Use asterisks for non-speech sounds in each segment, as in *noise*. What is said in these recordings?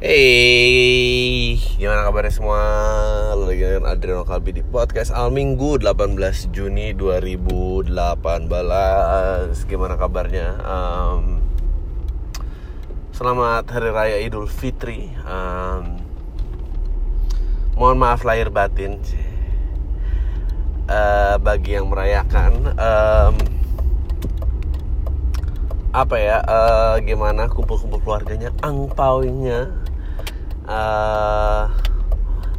Hey, gimana kabarnya semua? Lo lagi dengan Adriano Kalbi di podcast Al Minggu 18 Juni 2018 Gimana kabarnya? Um, selamat Hari Raya Idul Fitri. Um, Mohon maaf lahir batin uh, Bagi yang merayakan um, apa ya? Uh, gimana kumpul-kumpul keluarganya angpaunya uh,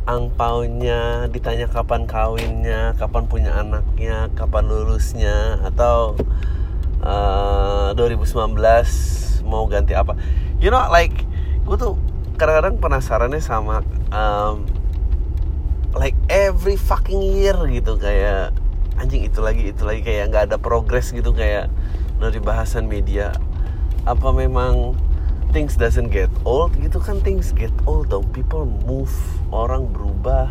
angpaunya ditanya kapan kawinnya kapan punya anaknya kapan lulusnya atau uh, 2019 mau ganti apa. You know like gue tuh kadang-kadang penasarannya sama um, like every fucking year gitu. Kayak anjing itu lagi itu lagi. Kayak nggak ada progres gitu kayak dari bahasan media. Apa memang things doesn't get old gitu kan things get old dong. People move orang berubah.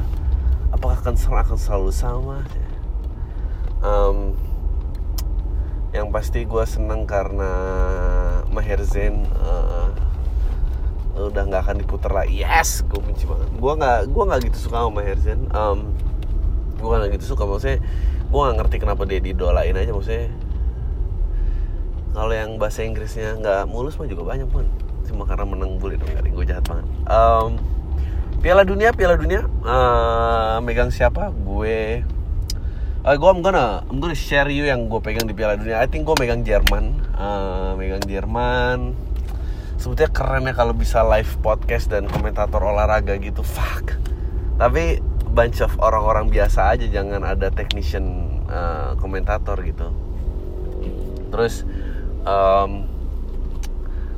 Apakah akan akan selalu sama? Um, yang pasti gue seneng karena Maher Zain uh, udah nggak akan diputar lagi. Yes gue benci banget. Gue nggak gue nggak gitu suka sama Maher Zain. Um, gue nggak gitu suka. Maksudnya gue nggak ngerti kenapa dia didolain aja. Maksudnya kalau yang bahasa Inggrisnya nggak mulus mah juga banyak pun cuma karena menang bully dong kali gue jahat banget. Um, Piala Dunia Piala Dunia uh, megang siapa? Gue uh, gue I'm gonna I'm gonna share you yang gue pegang di Piala Dunia. I think gue megang Jerman uh, megang Jerman. Sebetulnya keren ya kalau bisa live podcast dan komentator olahraga gitu. Fuck. Tapi bunch of orang-orang biasa aja jangan ada technician uh, komentator gitu. Terus um,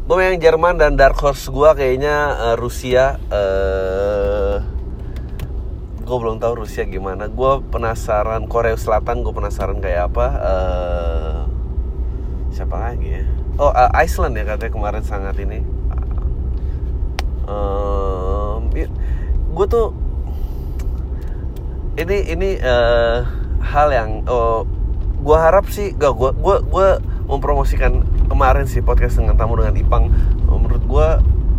gue yang Jerman dan dark horse gue kayaknya uh, Rusia uh, gue belum tahu Rusia gimana. Gue penasaran Korea Selatan gue penasaran kayak apa uh, siapa lagi ya? Oh uh, Iceland ya katanya kemarin sangat ini. Um, ya, gue tuh ini ini uh, hal yang oh, gue harap sih gak gue gue gue mempromosikan kemarin sih podcast dengan tamu dengan Ipang. Menurut gue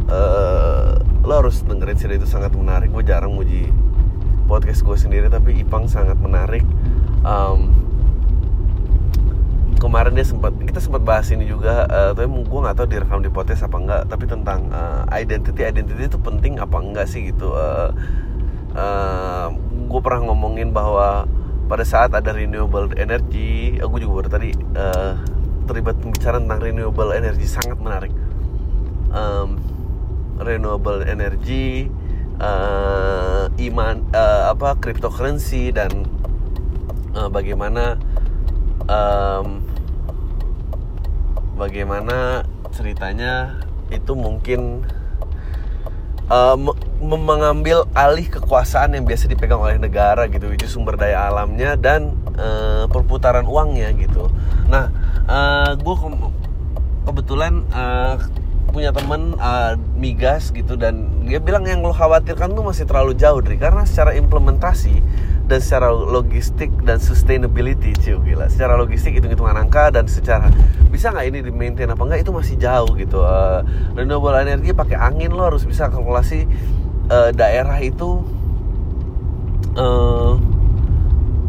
uh, lo harus dengerin sih itu sangat menarik. Gue jarang muji podcast gue sendiri tapi Ipang sangat menarik. Um, kemarin dia sempat kita sempat bahas ini juga uh, tapi gue nggak tahu direkam di podcast apa enggak tapi tentang uh, identity identity itu penting apa enggak sih gitu. Uh, uh, gue pernah ngomongin bahwa pada saat ada renewable energy aku juga baru tadi uh, terlibat pembicaraan tentang renewable energy sangat menarik. Um, renewable energy uh, iman uh, apa cryptocurrency dan uh, bagaimana um, bagaimana ceritanya itu mungkin uh, mengambil alih kekuasaan yang biasa dipegang oleh negara gitu itu sumber daya alamnya dan uh, perputaran uangnya gitu. Nah uh, gue ke kebetulan uh, punya temen uh, migas gitu dan dia bilang yang lo khawatirkan tuh masih terlalu jauh dari karena secara implementasi dan secara logistik dan sustainability cuy gila. Secara logistik itu hitungan angka dan secara bisa nggak ini di maintain apa enggak itu masih jauh gitu uh, renewable energy pakai angin lo harus bisa kalkulasi uh, daerah itu uh,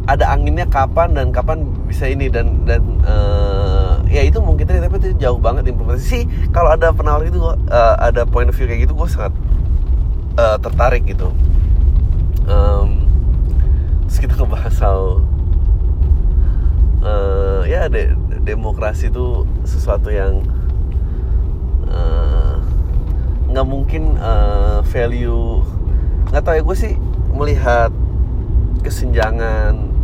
ada anginnya kapan dan kapan bisa ini dan dan uh, ya itu mungkin tapi itu jauh banget implementasi sih kalau ada penawar itu uh, ada point of view kayak gitu gue sangat uh, tertarik gitu. Um, terus kita ngebahas soal uh, ya de demokrasi itu sesuatu yang nggak mungkin uh, value nggak tahu ya gue sih melihat kesenjangan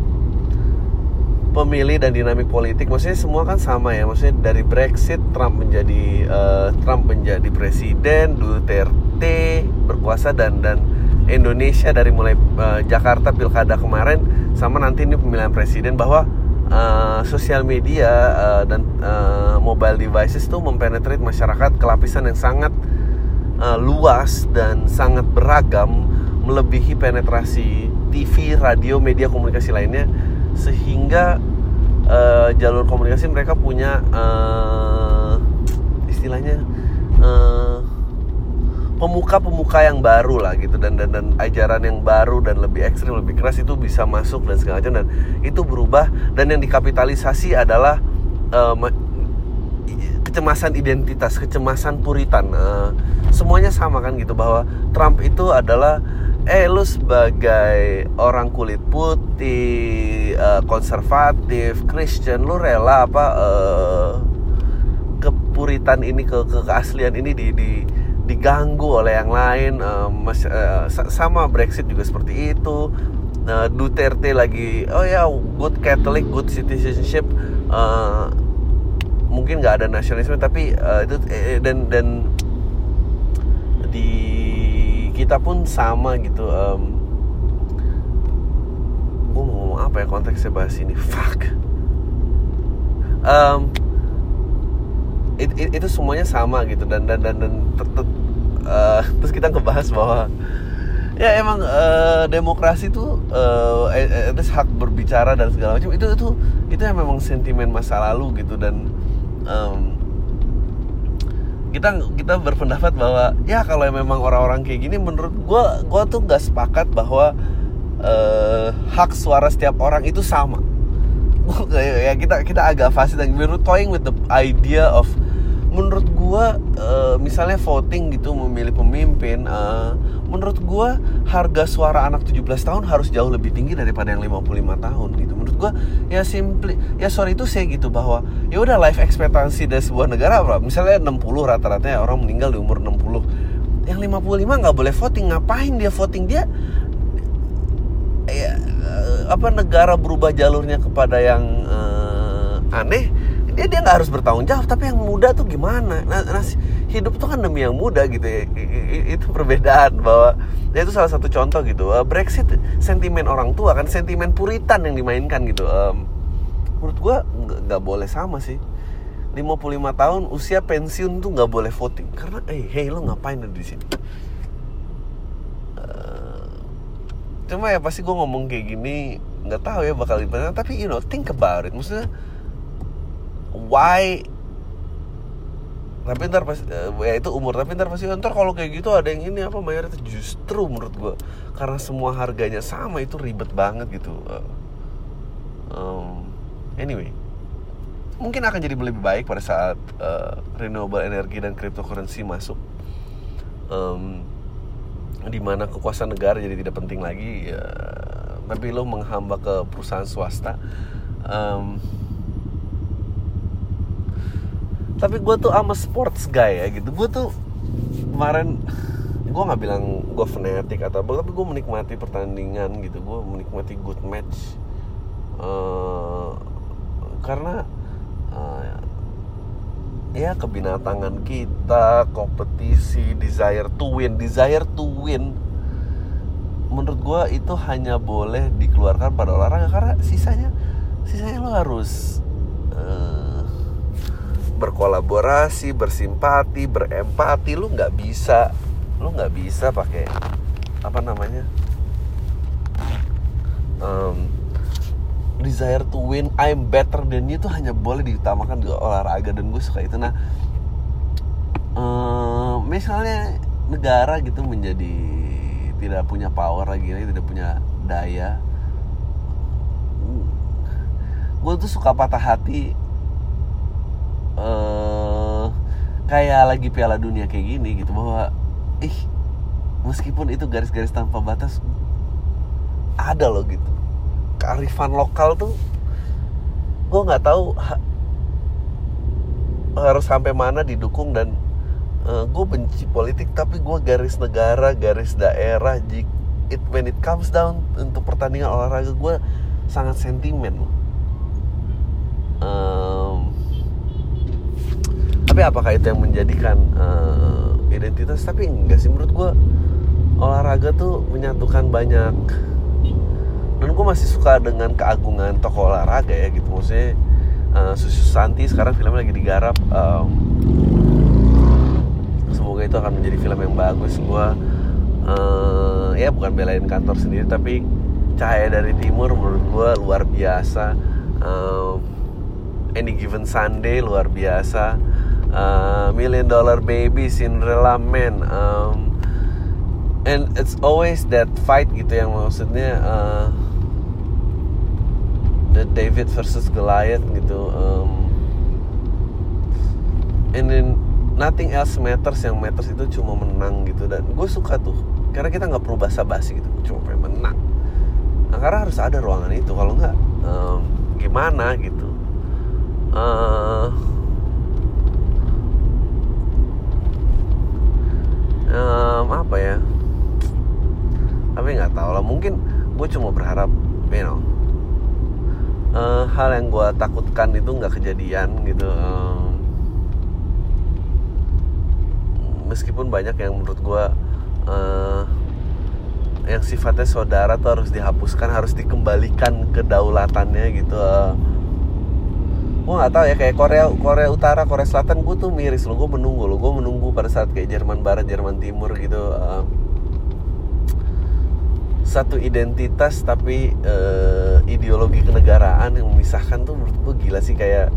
pemilih dan dinamik politik maksudnya semua kan sama ya maksudnya dari Brexit Trump menjadi uh, Trump menjadi presiden Duterte berkuasa dan dan Indonesia dari mulai uh, Jakarta pilkada kemarin sama nanti ini pemilihan presiden bahwa uh, sosial media uh, dan uh, mobile devices itu mempenetrate masyarakat ke lapisan yang sangat uh, luas dan sangat beragam melebihi penetrasi TV, radio, media komunikasi lainnya sehingga uh, jalur komunikasi mereka punya uh, istilahnya uh, pemuka-pemuka yang baru lah gitu dan, dan dan ajaran yang baru dan lebih ekstrim lebih keras itu bisa masuk dan segala macam dan itu berubah dan yang dikapitalisasi adalah uh, kecemasan identitas kecemasan puritan uh, semuanya sama kan gitu bahwa Trump itu adalah eh lu sebagai orang kulit putih uh, konservatif Christian lu rela apa uh, kepuritan ini ke, ke keaslian ini di, di diganggu oleh yang lain uh, mas, uh, sama Brexit juga seperti itu. Uh, Duterte lagi oh ya good Catholic good citizenship uh, mungkin nggak ada nasionalisme tapi uh, itu eh, dan dan di kita pun sama gitu um, gue mau ngomong apa ya konteksnya bahas ini? Fuck. Um, it, it, itu semuanya sama gitu dan dan dan, dan uh, *laughs* terus kita ngebahas bahwa ya emang uh, demokrasi itu uh, itu hak berbicara dan segala macam itu itu itu yang memang sentimen masa lalu gitu dan um, kita kita berpendapat bahwa ya kalau memang orang-orang kayak gini menurut gue gue tuh nggak sepakat bahwa uh, hak suara setiap orang itu sama. *laughs* Ya kita kita agak fasih dan we're toying with the idea of menurut gua uh, misalnya voting gitu memilih pemimpin uh, menurut gua harga suara anak 17 tahun harus jauh lebih tinggi daripada yang 55 tahun gitu. Menurut gua ya simply ya sorry itu saya gitu bahwa ya udah life expectancy dari sebuah negara apa misalnya 60 rata-rata ya orang meninggal di umur 60 yang 55 nggak boleh voting ngapain dia voting? Dia ya apa negara berubah jalurnya kepada yang uh, aneh dia dia nggak harus bertanggung jawab tapi yang muda tuh gimana? Nah, nah hidup tuh kan demi yang muda gitu ya. Itu perbedaan bahwa ya itu salah satu contoh gitu. Uh, Brexit sentimen orang tua kan sentimen puritan yang dimainkan gitu. Um, menurut gua nggak boleh sama sih. 55 tahun usia pensiun tuh nggak boleh voting. Karena eh hey, lo ngapain di sini? Uh, cuma ya pasti gue ngomong kayak gini nggak tahu ya bakal gimana. Tapi you know think about it. Maksudnya why? Tapi ntar pas eh, ya itu umur tapi ntar pasti ntar kalau kayak gitu ada yang ini apa mayoritas justru menurut gue karena semua harganya sama itu ribet banget gitu um, anyway. Mungkin akan jadi lebih baik pada saat uh, renewable energy dan cryptocurrency masuk um, di mana kekuasaan negara jadi tidak penting lagi ya, tapi lo menghamba ke perusahaan swasta um, tapi gue tuh ama sports guy ya gitu. Gue tuh kemarin gue nggak bilang gue fanatik atau apa tapi gue menikmati pertandingan gitu. Gue menikmati good match. Uh, karena uh, ya kebinatangan kita kompetisi desire to win desire to win. Menurut gue itu hanya boleh dikeluarkan pada olahraga karena sisanya sisanya lo harus uh, berkolaborasi, bersimpati, berempati, lu nggak bisa, lu nggak bisa pakai apa namanya um, desire to win, I'm better than you itu hanya boleh diutamakan di olahraga dan gue suka itu. Nah, um, misalnya negara gitu menjadi tidak punya power lagi, tidak punya daya, gue tuh suka patah hati uh, kayak lagi Piala Dunia kayak gini gitu bahwa ih meskipun itu garis-garis tanpa batas ada loh gitu. Kearifan lokal tuh gue nggak tahu ha, harus sampai mana didukung dan uh, eh, gue benci politik tapi gue garis negara garis daerah it when it comes down untuk pertandingan olahraga gue sangat sentimen loh. Um, tapi apakah itu yang menjadikan uh, identitas? Tapi enggak sih menurut gue olahraga tuh menyatukan banyak. Dan gue masih suka dengan keagungan tokoh olahraga ya gitu. Maksudnya uh, Susu Santi sekarang filmnya lagi digarap um, semoga itu akan menjadi film yang bagus. Gue uh, ya bukan belain kantor sendiri tapi cahaya dari timur menurut gue luar biasa. Um, any given Sunday luar biasa uh, Million Dollar Baby, Cinderella Man, um, and it's always that fight gitu yang maksudnya uh, the David versus Goliath gitu um, and then nothing else matters yang matters itu cuma menang gitu. Dan gue suka tuh karena kita nggak perlu basa-basi gitu cuma pengen menang. Nah, karena harus ada ruangan itu kalau nggak um, gimana gitu. Uh, um, apa ya? Tapi nggak tahu lah mungkin gue cuma berharap you know. Uh, hal yang gue takutkan itu nggak kejadian gitu um, meskipun banyak yang menurut gue uh, yang sifatnya saudara tuh harus dihapuskan harus dikembalikan kedaulatannya gitu uh, gue nggak tahu ya kayak Korea Korea Utara Korea Selatan gue tuh miris loh gue menunggu loh gue menunggu pada saat kayak Jerman Barat Jerman Timur gitu uh, satu identitas tapi uh, ideologi kenegaraan yang memisahkan tuh menurut gue gila sih kayak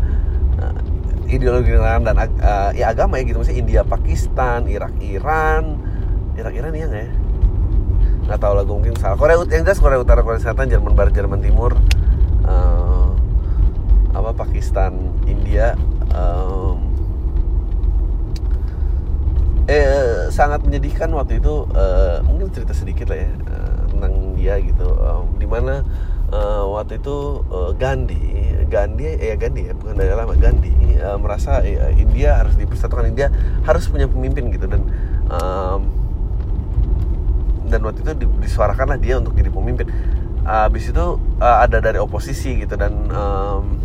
uh, ideologi kenegaraan dan uh, ya agama ya gitu maksudnya India Pakistan Irak Iran. Irak Iran iya nggak ya? Nggak tahu lah gue mungkin salah. Korea yang jelas Korea Utara Korea Selatan Jerman Barat Jerman Timur Pakistan India um, eh sangat menyedihkan waktu itu uh, mungkin cerita sedikit lah ya uh, tentang dia gitu. Um, di mana uh, waktu itu uh, Gandhi Gandhi eh, ya Gandhi ya bukan dari lama Gandhi uh, merasa uh, India harus dipersatukan India harus punya pemimpin gitu. Dan um, dan waktu itu disuarakanlah dia untuk jadi pemimpin. Uh, itu uh, ada dari oposisi gitu dan um,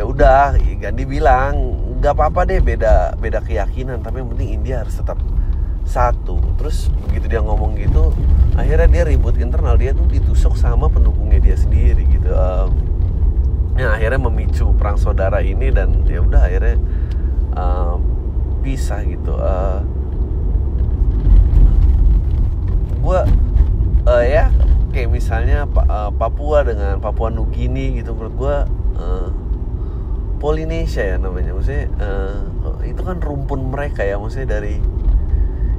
ya udah Gandhi bilang nggak apa-apa deh beda beda keyakinan tapi yang penting India harus tetap satu. Terus begitu dia ngomong gitu akhirnya dia ribut internal dia tuh ditusuk sama pendukungnya dia sendiri gitu um, ya akhirnya memicu perang saudara ini dan ya udah akhirnya um, pisah gitu uh, gue uh, ya kayak misalnya Papua dengan Papua Nugini gitu menurut gue uh, Polinesia ya namanya. Maksudnya uh, itu kan rumpun mereka ya. Maksudnya dari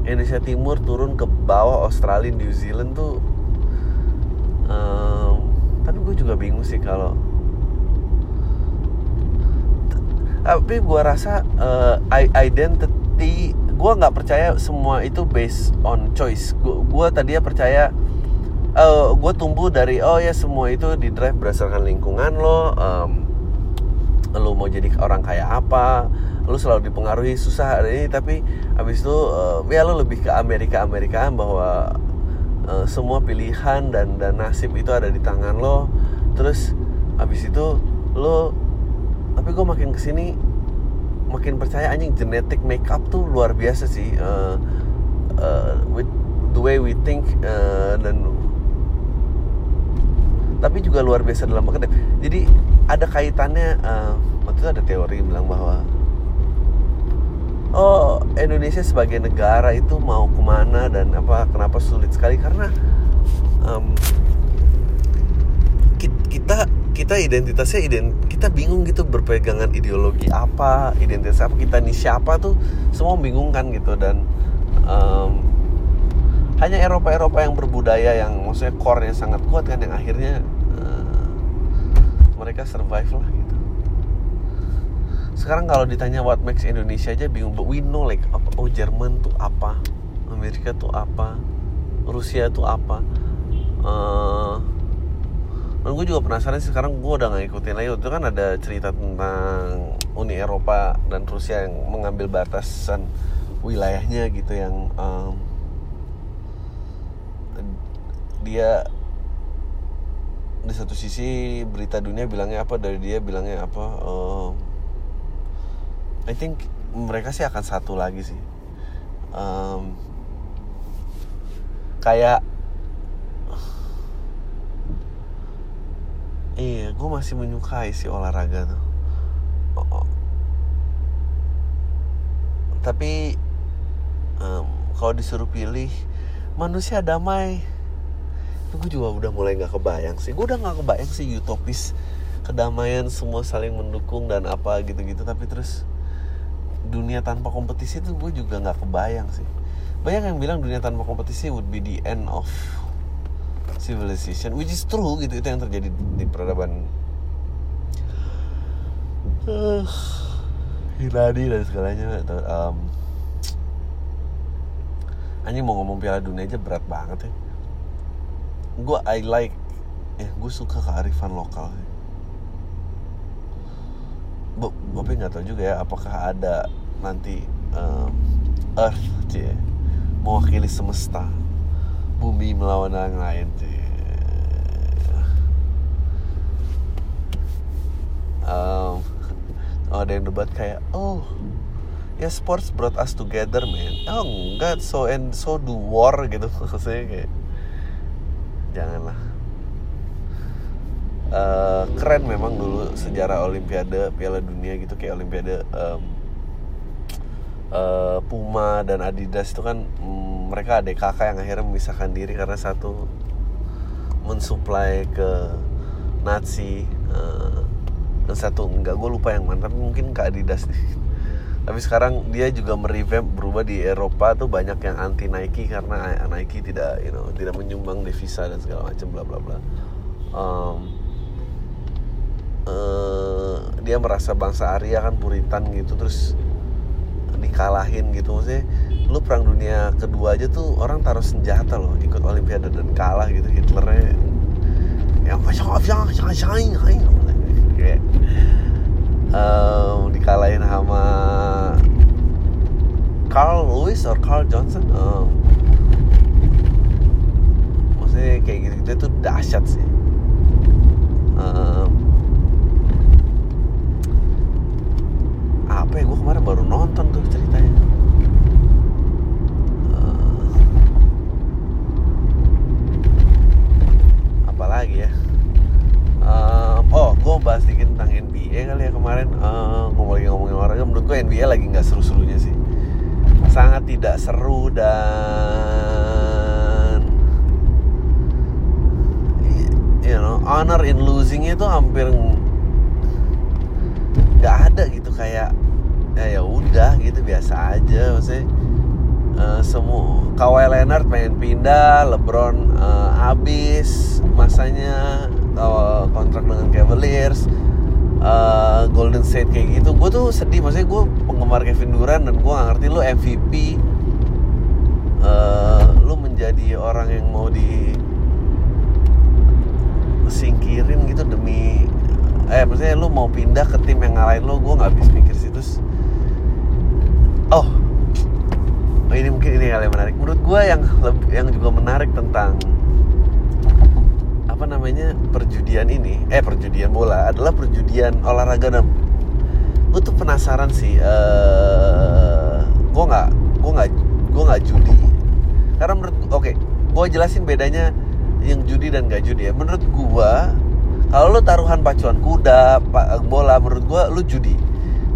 Indonesia Timur turun ke bawah Australia New Zealand tuh um, tapi gue juga bingung sih kalau tapi gue rasa uh, identity gue nggak percaya semua itu based on choice. Gue tadi ya percaya uh, gue tumbuh dari oh ya semua itu di drive berdasarkan lingkungan lo um, lu mau jadi orang kayak apa lu selalu dipengaruhi susah hari ini tapi habis itu uh, ya lu lebih ke Amerika Amerikaan bahwa uh, semua pilihan dan dan nasib itu ada di tangan lo terus habis itu lo tapi gue makin ke sini makin percaya anjing genetic makeup tuh luar biasa sih uh, uh, with the way we think uh, dan tapi juga luar biasa dalam bekerja. Jadi ada kaitannya uh, waktu itu ada teori bilang bahwa oh Indonesia sebagai negara itu mau ke mana dan apa kenapa sulit sekali? Karena um, kita kita identitasnya ident kita bingung gitu berpegangan ideologi apa identitas apa kita nih siapa tuh semua bingung kan gitu dan um, hanya Eropa-Eropa yang berbudaya yang maksudnya core yang sangat kuat kan yang akhirnya mereka survive lah gitu. Sekarang kalau ditanya what makes Indonesia aja bingung, but we know like apa, oh Jerman tuh apa, Amerika tuh apa, Rusia tuh apa. Uh, dan gue juga penasaran sekarang gue udah gak ngikutin lagi itu kan ada cerita tentang Uni Eropa dan Rusia yang mengambil batasan wilayahnya gitu yang um, dia di satu sisi berita dunia bilangnya apa dari dia bilangnya apa um, I think mereka sih akan satu lagi sih. Um, kayak iya gue masih menyukai si olahraga tuh. Oh. tapi um, kalau disuruh pilih manusia damai gue juga udah mulai nggak kebayang sih. Gue udah nggak kebayang sih utopis kedamaian semua saling mendukung dan apa gitu-gitu. Tapi terus dunia tanpa kompetisi itu gue juga nggak kebayang sih. Banyak yang bilang dunia tanpa kompetisi would be the end of civilization which is true gitu. Itu yang terjadi di peradaban. Uh, Hiladi dan segalanya um, anjing mau ngomong piala dunia aja berat banget ya gue I like ya gue suka kearifan lokal. Tapi nggak tahu juga ya apakah ada nanti um, Earth cie mewakili semesta bumi melawan yang lain cie. Um, oh, *laughs* ada yang debat kayak oh ya sports brought us together man. Oh enggak so and so do war gitu *laughs* maksudnya kayak janganlah. Uh, keren memang dulu sejarah olimpiade piala dunia gitu kayak olimpiade um, uh, Puma dan Adidas itu kan um, mereka adik kakak yang akhirnya memisahkan diri karena satu mensuplai ke Nazi uh, dan satu enggak gue lupa yang mana tapi mungkin ke Adidas nih tapi sekarang dia juga merevamp berubah di Eropa tuh banyak yang anti Nike karena Nike tidak you know tidak menyumbang devisa dan segala macam bla bla bla. Um, uh, dia merasa bangsa Arya kan puritan gitu terus dikalahin gitu. Maksudnya lu perang dunia kedua aja tuh orang taruh senjata loh ikut olimpiade dan kalah gitu. Hitlernya jangan kayak um, dikalahin sama Carl Lewis or Carl Johnson? Um, maksudnya kayak gitu gitu itu dahsyat sih. Um, apa ya gue kemarin baru nonton tuh ceritanya. Uh, apalagi ya? Oh gue bahas dikit tentang NBA kali ya kemarin. Uh, ngomongin ngomongin olahraga. Menurut gue NBA lagi nggak seru-serunya sih sangat tidak seru dan you know honor in losingnya itu hampir nggak ada gitu kayak ya ya udah gitu biasa aja. Maksudnya uh, semua Kawhi Leonard pengen pindah LeBron uh, habis masanya uh, kontrak dengan Cavaliers uh, Golden State kayak gitu gue tuh sedih. Maksudnya gue penggemar Kevin Durant dan gue gak ngerti lu MVP uh, lu menjadi orang yang mau di singkirin gitu demi eh maksudnya lu mau pindah ke tim yang ngalahin lo gue nggak habis pikir sih. Terus oh oh ini mungkin ini hal yang menarik. Menurut gue yang yang juga menarik tentang apa namanya perjudian ini eh perjudian bola adalah perjudian olahraga dan gue tuh penasaran sih uh, gue nggak gue nggak gue nggak judi. Karena menurut oke okay, gue jelasin bedanya yang judi dan gak judi ya. Menurut gue kalau lo taruhan pacuan kuda bola menurut gue lo judi.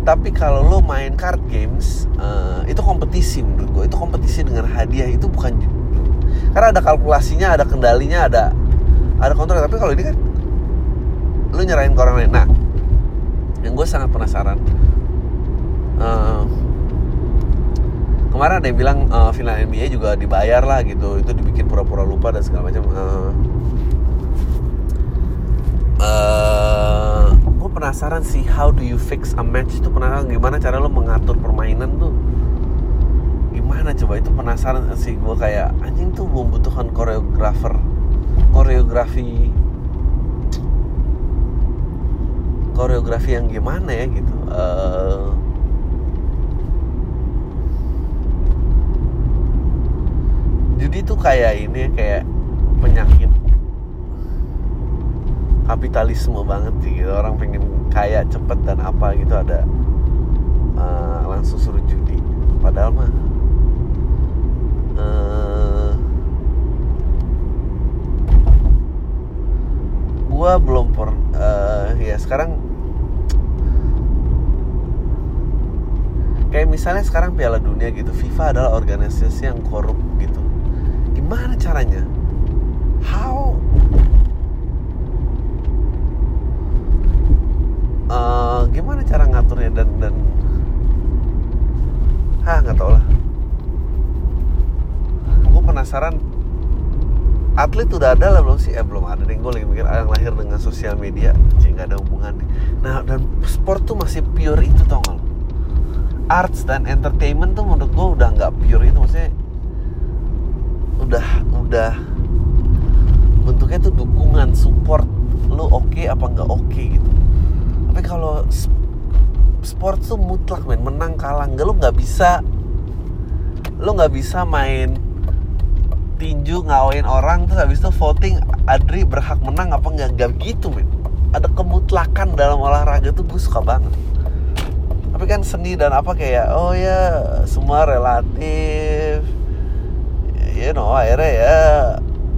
Tapi kalau lo main card games uh, itu kompetisi menurut gue itu kompetisi dengan hadiah itu bukan karena ada kalkulasinya ada kendalinya ada ada kontrol tapi kalau ini kan lo nyerahin ke orang lain. Nah yang gue sangat penasaran uh, kemarin ada yang bilang uh, final NBA juga dibayar lah gitu. Itu dibikin pura-pura lupa dan segala macam. Uh, uh, gue penasaran sih how do you fix a match? Itu penasaran gimana cara lo mengatur permainan tuh? Gimana coba? Itu penasaran sih gue kayak anjing tuh membutuhkan koreografer koreografi koreografi yang gimana ya gitu uh, judi tuh kayak ini kayak penyakit kapitalisme banget sih gitu. orang pengen kaya cepet dan apa gitu ada uh, langsung suruh judi padahal mah uh, gua belum per uh, ya sekarang kayak misalnya sekarang Piala Dunia gitu FIFA adalah organisasi yang korup gitu. Gimana caranya? How? Uh, gimana cara ngaturnya dan dan ah nggak tau lah. Penasaran atlet udah ada lah belum sih? Eh belum ada deh. Gue lagi mikir yang lahir dengan sosial media, sih nggak ada hubungannya. Nah dan sport tuh masih pure itu tau gak lo? Arts dan entertainment tuh menurut gue udah nggak pure itu maksudnya udah udah bentuknya tuh dukungan support lu oke okay apa nggak oke okay, gitu tapi kalau sport tuh mutlak men menang kalah nggak lu nggak bisa lu nggak bisa main tinju ngawin orang terus habis itu voting Adri berhak menang apa nggak? Nggak gitu men. Ada kemutlakan dalam olahraga tuh gue suka banget. Tapi kan seni dan apa kayak oh ya semua relatif. You know akhirnya ya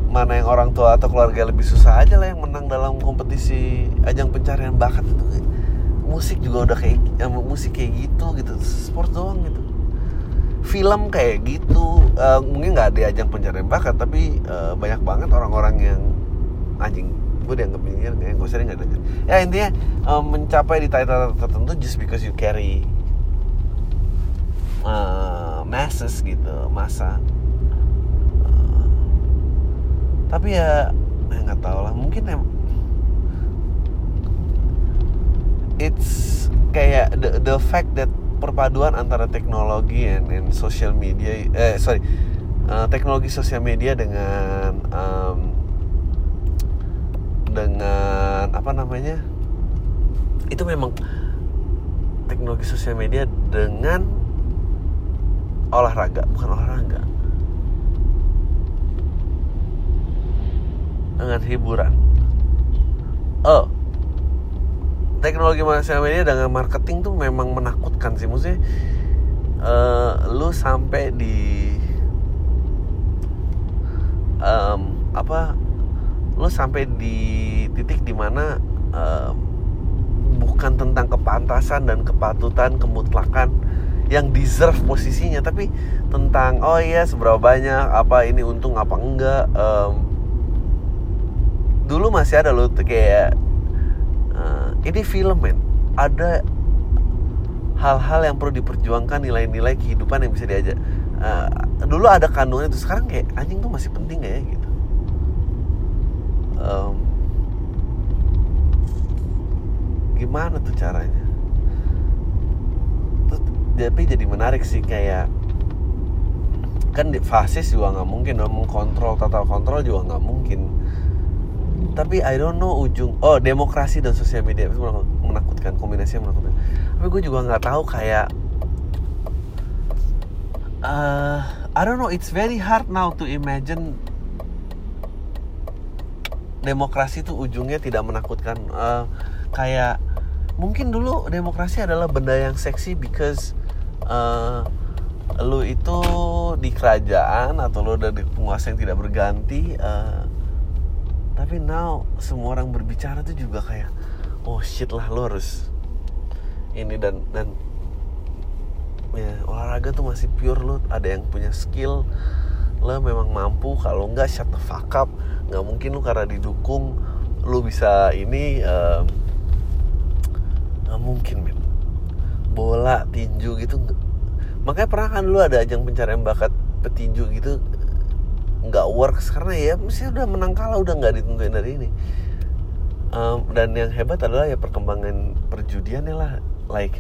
mana yang orang tua atau keluarga lebih susah aja lah yang menang dalam kompetisi ajang pencarian bakat itu. Musik juga udah kayak ya, musik kayak gitu gitu. Sport doang gitu film kayak gitu. Uh, mungkin nggak ada ajang pencarian bakat tapi uh, banyak banget orang-orang yang anjing gue dianggap minggir kayak gue sering nggak dengar ya intinya uh, mencapai di title tertentu just because you carry uh, masses gitu masa uh, tapi ya ya nggak tahu lah. Mungkin em it's kayak the the fact that perpaduan antara teknologi and, and social media eh sorry uh, teknologi sosial media dengan um, dengan apa namanya? Itu memang teknologi sosial media dengan olahraga bukan olahraga. Dengan hiburan. Oh teknologi sosial media dengan marketing tuh memang menakutkan sih. Maksudnya uh, lu sampai di um, apa lu sampai di titik di mana um, bukan tentang kepantasan dan kepatutan kemutlakan yang deserve posisinya tapi tentang oh iya seberapa banyak apa ini untung apa enggak um, dulu masih ada lo kayak ini film men. Ada hal-hal yang perlu diperjuangkan nilai-nilai kehidupan yang bisa diajak. Uh, dulu ada kandungan itu sekarang kayak anjing tuh masih penting gak ya gitu. Um, gimana tuh caranya? Terus tapi jadi menarik sih kayak kan di fasis juga nggak mungkin dong mengkontrol total kontrol juga nggak mungkin tapi I don't know ujung oh demokrasi dan sosial media. Itu menakutkan kombinasi yang menakutkan. Tapi gue juga nggak tahu kayak uh, I don't know it's very hard now to imagine demokrasi itu ujungnya tidak menakutkan. Uh, kayak mungkin dulu demokrasi adalah benda yang seksi because uh, lu itu di kerajaan atau lu dari penguasa yang tidak berganti uh, tapi now semua orang berbicara tuh juga kayak oh shit lah lo harus ini dan dan ya olahraga tuh masih pure lo ada yang punya skill lo memang mampu kalau nggak shut the fuck up. Nggak mungkin lo karena didukung lo bisa ini nggak um, mungkin men bola tinju gitu makanya pernah kan lo ada ajang pencarian bakat petinju gitu nggak works. Karena ya mesti udah menang kalah udah nggak ditentuin dari ini. Um, dan yang hebat adalah ya perkembangan perjudiannya lah. Like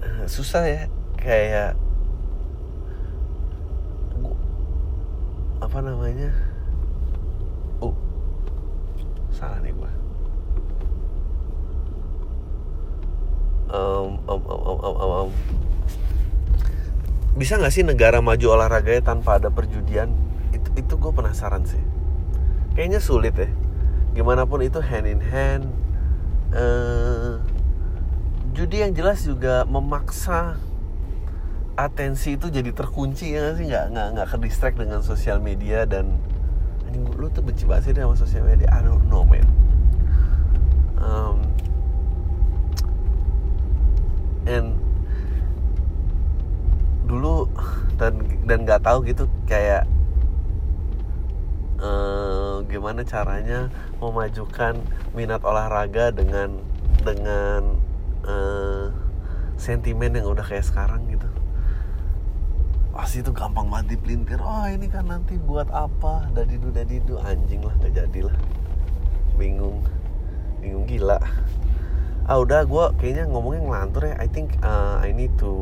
uh, susah ya. Kayak apa namanya? Oh salah nih gua. Um, um, um, um, um, um bisa nggak sih negara maju olahraganya tanpa ada perjudian? Itu itu gue penasaran sih. Kayaknya sulit ya. Gimana pun itu hand in hand. Uh, judi yang jelas juga memaksa atensi itu jadi terkunci ya sih? Nggak nggak nggak ke distract dengan sosial media dan anjing lu tuh benci banget sih sama sosial media. I don't man. Um, and dulu dan dan nggak tahu gitu kayak uh, gimana caranya memajukan minat olahraga dengan dengan uh, sentimen yang udah kayak sekarang gitu. Pasti itu gampang banget dipelintir. Oh ini kan nanti buat apa? Dadidu dadidu. Anjing lah gak jadi lah. Bingung. Bingung gila. Ah udah gue kayaknya ngomongnya ngelantur ya. I think uh, I need to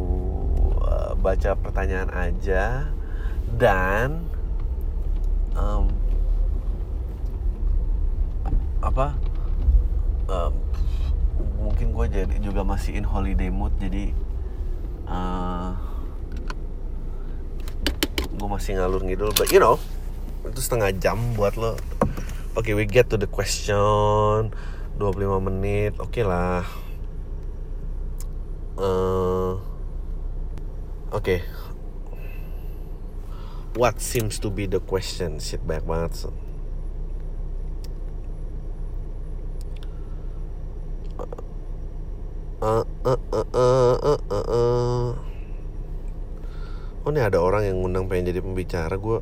baca pertanyaan aja dan um, apa um, mungkin gue jadi juga masih in holiday mood jadi uh, gue masih ngalur ngidul but you know itu setengah jam buat lo. Oke okay, we get to the question 25 menit oke okay lah. Uh, oke okay. what seems to be the question shit banyak banget so. uh, uh, uh, uh, uh, uh, uh. Oh ini ada orang yang ngundang pengen jadi pembicara gue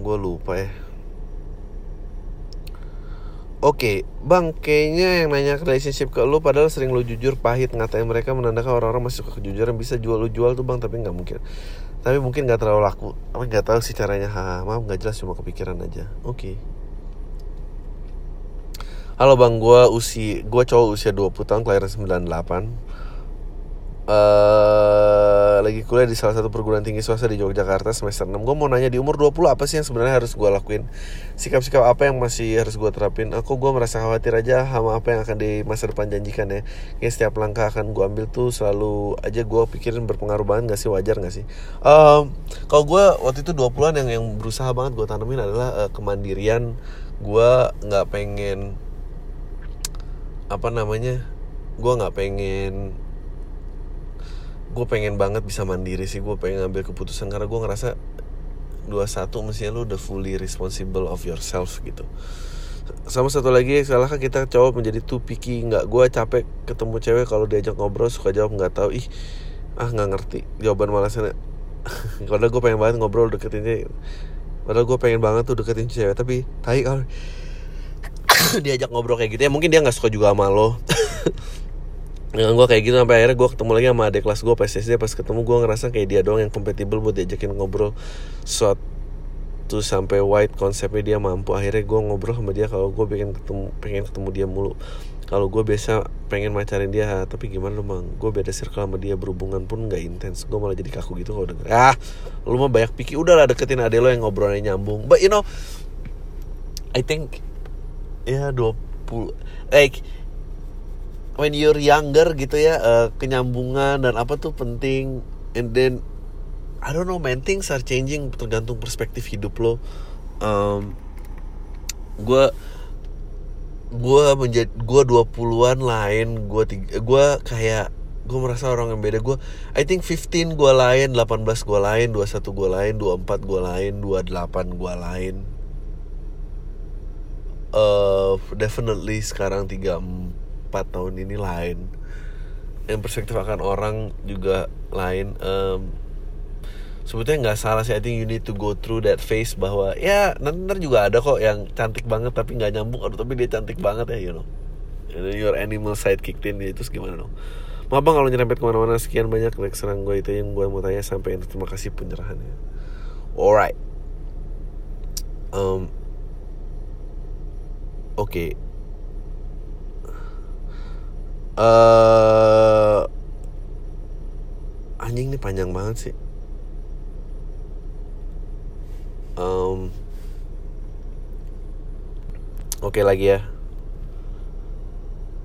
Gue lupa ya Oke, bang, kayaknya yang nanya relationship ke lu padahal sering lu jujur pahit ngatain mereka menandakan orang-orang masuk ke kejujuran bisa jual lu jual tuh bang, tapi nggak mungkin. Tapi mungkin nggak terlalu laku. Tapi nggak tahu sih caranya. Ha, maaf nggak jelas cuma kepikiran aja. Oke. Halo bang, gue usia gue cowok usia 20 tahun kelahiran 98 uh, Lagi kuliah di salah satu perguruan tinggi swasta di Yogyakarta semester 6 Gue mau nanya di umur 20 apa sih yang sebenarnya harus gue lakuin? Sikap-sikap apa yang masih harus gue terapin? Aku gue merasa khawatir aja sama apa yang akan di masa depan janjikan ya. Kayak setiap langkah akan gue ambil tuh selalu aja gue pikirin berpengaruh banget gak sih? Wajar gak sih? Um, Kalau gue waktu itu 20an yang, yang berusaha banget gue tanemin adalah uh, kemandirian Gue gak pengen apa namanya gue nggak pengen gue pengen banget bisa mandiri sih gue pengen ngambil keputusan karena gue ngerasa 21 mestinya lu udah fully responsible of yourself gitu. Sama satu lagi salah kan kita cowok menjadi too picky. Nggak gue capek ketemu cewek kalau diajak ngobrol suka jawab nggak tahu. Ih ah nggak ngerti jawaban malasnya kalau *laughs* gue pengen banget ngobrol deketin dia padahal gue pengen banget tuh deketin cewek tapi tai kalau *coughs* diajak ngobrol kayak gitu ya mungkin dia nggak suka juga sama lo *laughs* dengan gue kayak gitu sampai akhirnya gue ketemu lagi sama adik kelas gue PSSD pas ketemu gue ngerasa kayak dia doang yang kompatibel buat diajakin ngobrol. Suatu sampai white konsepnya dia mampu. Akhirnya gue ngobrol sama dia kalau gue pengen ketemu pengen ketemu dia mulu. Kalau gue biasa pengen macarin dia tapi gimana lu bang gue beda circle sama dia berhubungan pun nggak intens. Gue malah jadi kaku gitu kalau denger. Ah lu mah banyak pikir. Udahlah deketin adek lo yang ngobrolnya nyambung. But you know I think ya 20 like when you're younger gitu ya uh, kenyambungan dan apa tuh penting. And then I don't know man things are changing tergantung perspektif hidup lo. Um, gue gue menjadi gue 20-an lain gue gue kayak gue merasa orang yang beda. Gue I think 15 gue lain 18 gue lain 21 gue lain 24 gue lain 28 gue lain. Uh, definitely sekarang 3 4 tahun ini lain. Yang perspektif akan orang juga lain. Um, sebetulnya nggak salah sih. I think you need to go through that phase bahwa ya nanti juga ada kok yang cantik banget tapi nggak nyambung. Aduh tapi dia cantik banget ya, you know. Your animal side kicked in ya, itu gimana dong? Maaf bang kalau nyerempet ke mana-mana sekian banyak like serang gue itu yang gue mau tanya sampai ini terima kasih penyerahannya. Alright. Um, oke okay. Uh, anjing ini panjang banget sih. Um, oke okay, lagi ya.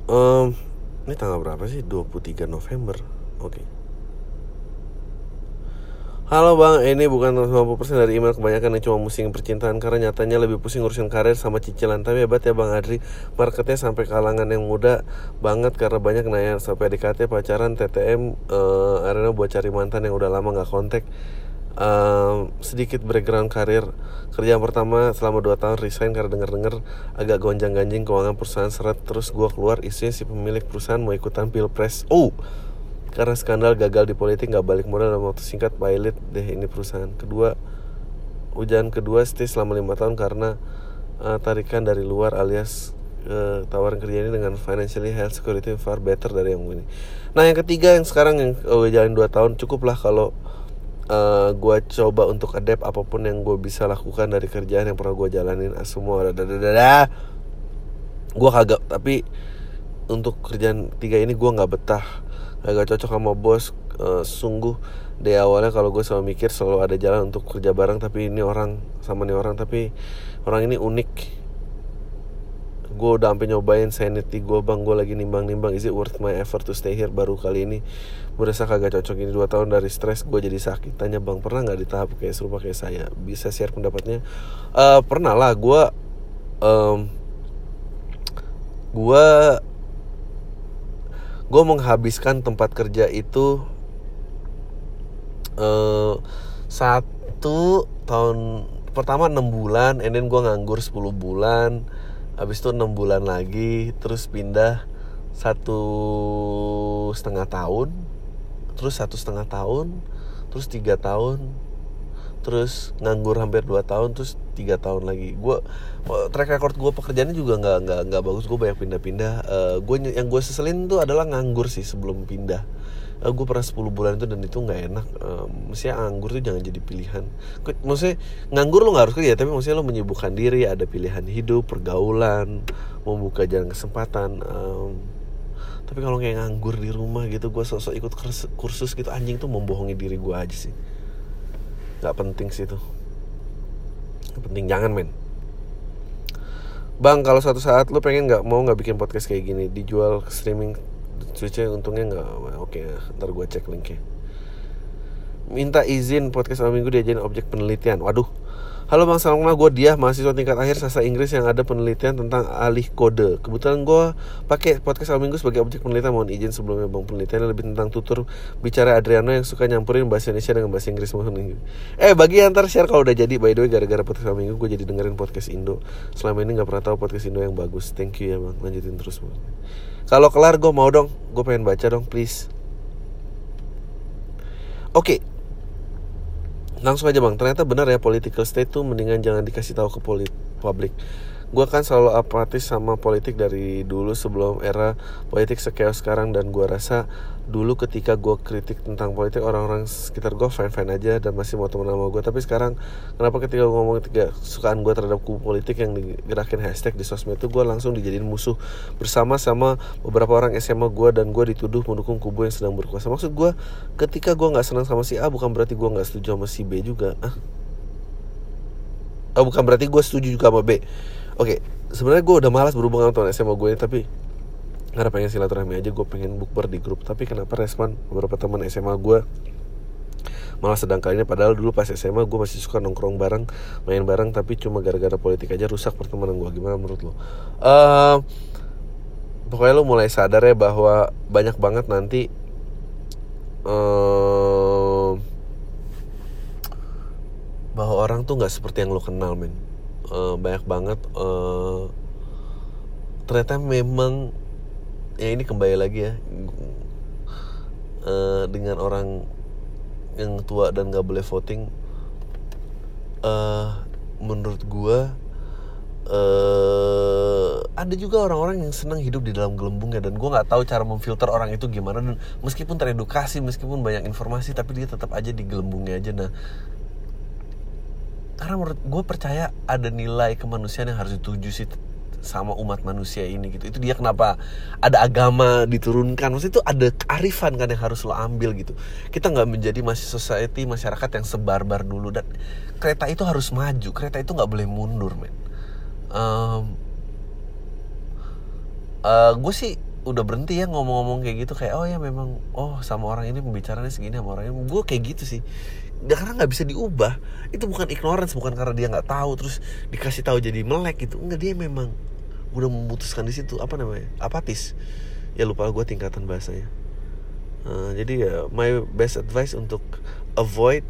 Um, ini tanggal berapa sih? 23 November. Oke. okay. Halo bang, ini bukan 50% dari email kebanyakan yang cuma musing percintaan Karena nyatanya lebih pusing ngurusin karir sama cicilan. Tapi hebat ya bang Adri Marketnya sampai kalangan yang muda banget Karena banyak nanya sampai DKT, pacaran, TTM uh, eh, Arena buat cari mantan yang udah lama gak kontak. Uh, Sedikit background karir. Kerjaan pertama selama 2 tahun resign karena denger-denger Agak gonjang-ganjing keuangan perusahaan seret Terus gue keluar isunya si pemilik perusahaan mau ikutan pilpres. Oh karena skandal gagal di politik nggak balik modal dalam waktu singkat pilot deh ini perusahaan. Kedua hujan kedua stay selama lima tahun karena uh, tarikan dari luar alias uh, tawaran kerja ini dengan financially health security far better dari yang ini nah yang ketiga yang sekarang yang gue jalan 2 tahun cukup lah kalau uh, gue coba untuk adapt apa pun yang gue bisa lakukan dari kerjaan yang pernah gue jalanin. Ah, semua ada dada gue kagak tapi untuk kerjaan tiga ini gue nggak betah agak cocok sama bos uh, sungguh. Dari awalnya kalau gue selalu mikir selalu ada jalan untuk kerja bareng tapi ini orang sama ini orang tapi orang ini unik. Gue udah sampai nyobain sanity gue bang gue lagi nimbang-nimbang is it worth my effort to stay here? Baru kali ini gue rasa kagak cocok. Ini dua tahun dari stres gue jadi sakit. Tanya bang pernah nggak di tahap kayak serupa kayak saya? Bisa share pendapatnya? Uh, pernah lah. Gue um, gue gue menghabiskan tempat kerja itu uh, satu tahun pertama enam bulan, and then gue nganggur 10 bulan, habis itu enam bulan lagi, terus pindah satu setengah tahun, terus satu setengah tahun, terus tiga tahun, terus nganggur hampir 2 tahun terus tiga tahun lagi. Gue track record gue pekerjaannya juga nggak nggak nggak bagus. Gue banyak pindah-pindah. Uh, eh, gue yang gue seselin tuh adalah nganggur sih sebelum pindah. Uh, eh, gue pernah 10 bulan itu dan itu nggak enak. Uh, maksudnya nganggur tuh jangan jadi pilihan. Maksudnya nganggur lo nggak harus kerja tapi maksudnya lo menyibukkan diri ada pilihan hidup pergaulan membuka jalan kesempatan um, tapi kalau kayak nganggur di rumah gitu gue sosok ikut kursus gitu anjing tuh membohongi diri gue aja sih nggak penting sih itu. Gak penting jangan men. Bang kalau suatu saat lu pengen nggak mau nggak bikin podcast kayak gini dijual ke streaming Switchnya untungnya nggak oke okay, ntar gue cek linknya. Minta izin podcast awal minggu diajarin objek penelitian. Waduh Halo Bang Salam kenal gue dia mahasiswa tingkat akhir sastra Inggris yang ada penelitian tentang alih kode. Kebetulan gue pakai podcast Salam Minggu sebagai objek penelitian. Mohon izin sebelumnya Bang penelitian lebih tentang tutur bicara Adriano yang suka nyampurin bahasa Indonesia dengan bahasa Inggris mohon Inggris. Eh bagi yang ntar share kalau udah jadi by the way gara-gara podcast Salam Minggu gue jadi dengerin podcast Indo. Selama ini nggak pernah tahu podcast Indo yang bagus. Thank you ya Bang. Lanjutin terus Bang. Kalau kelar gue mau dong. Gue pengen baca dong please. Oke, okay, langsung aja bang. Ternyata benar ya political state tuh mendingan jangan dikasih tahu ke publik. Gue kan selalu apatis sama politik dari dulu sebelum era politik sekeos sekarang dan gue rasa dulu ketika gue kritik tentang politik orang-orang sekitar gue fine fine aja dan masih mau temen sama gue tapi sekarang kenapa ketika gue ngomong tiga sukaan gue terhadap kubu politik yang digerakin hashtag di sosmed itu gue langsung dijadiin musuh bersama sama beberapa orang SMA gue dan gue dituduh mendukung kubu yang sedang berkuasa. Maksud gue ketika gue nggak senang sama si A bukan berarti gue nggak setuju sama si B juga. Ah. Oh, bukan berarti gue setuju juga sama B. Oke, sebenarnya gue udah malas berhubungan sama SMA gue tapi karena pengen silaturahmi aja gue pengen bukber di grup. Tapi kenapa respon beberapa teman SMA gue malah sedang ini padahal dulu pas SMA gue masih suka nongkrong bareng main bareng tapi cuma gara-gara politik aja rusak pertemanan gue gimana menurut lo? Uh, pokoknya lo mulai sadar ya bahwa banyak banget nanti uh, bahwa orang tuh nggak seperti yang lo kenal men. Uh, banyak banget uh, ternyata memang ya ini kembali lagi ya. Uh, dengan orang yang tua dan gak boleh voting uh, menurut gue uh, ada juga orang-orang yang senang hidup di dalam gelembungnya dan gue nggak tahu cara memfilter orang itu gimana dan meskipun teredukasi meskipun banyak informasi tapi dia tetap aja di gelembungnya aja. Nah karena menurut gue percaya ada nilai kemanusiaan yang harus dituju sih sama umat manusia ini gitu. Itu dia kenapa ada agama diturunkan. Maksudnya itu ada kearifan kan yang harus lo ambil gitu. Kita nggak menjadi masih society masyarakat yang sebarbar dulu. Dan kereta itu harus maju. Kereta itu nggak boleh mundur men. Um, uh, gue sih udah berhenti ya ngomong-ngomong kayak gitu. Kayak oh ya memang oh sama orang ini pembicaranya segini sama orang ini. Gue kayak gitu sih. Dia karena nggak bisa diubah. Itu bukan ignorance bukan karena dia nggak tahu terus dikasih tahu jadi melek gitu. Enggak dia memang udah memutuskan di situ apa namanya apatis. Ya lupa gue tingkatan bahasanya. Uh, jadi ya my best advice untuk avoid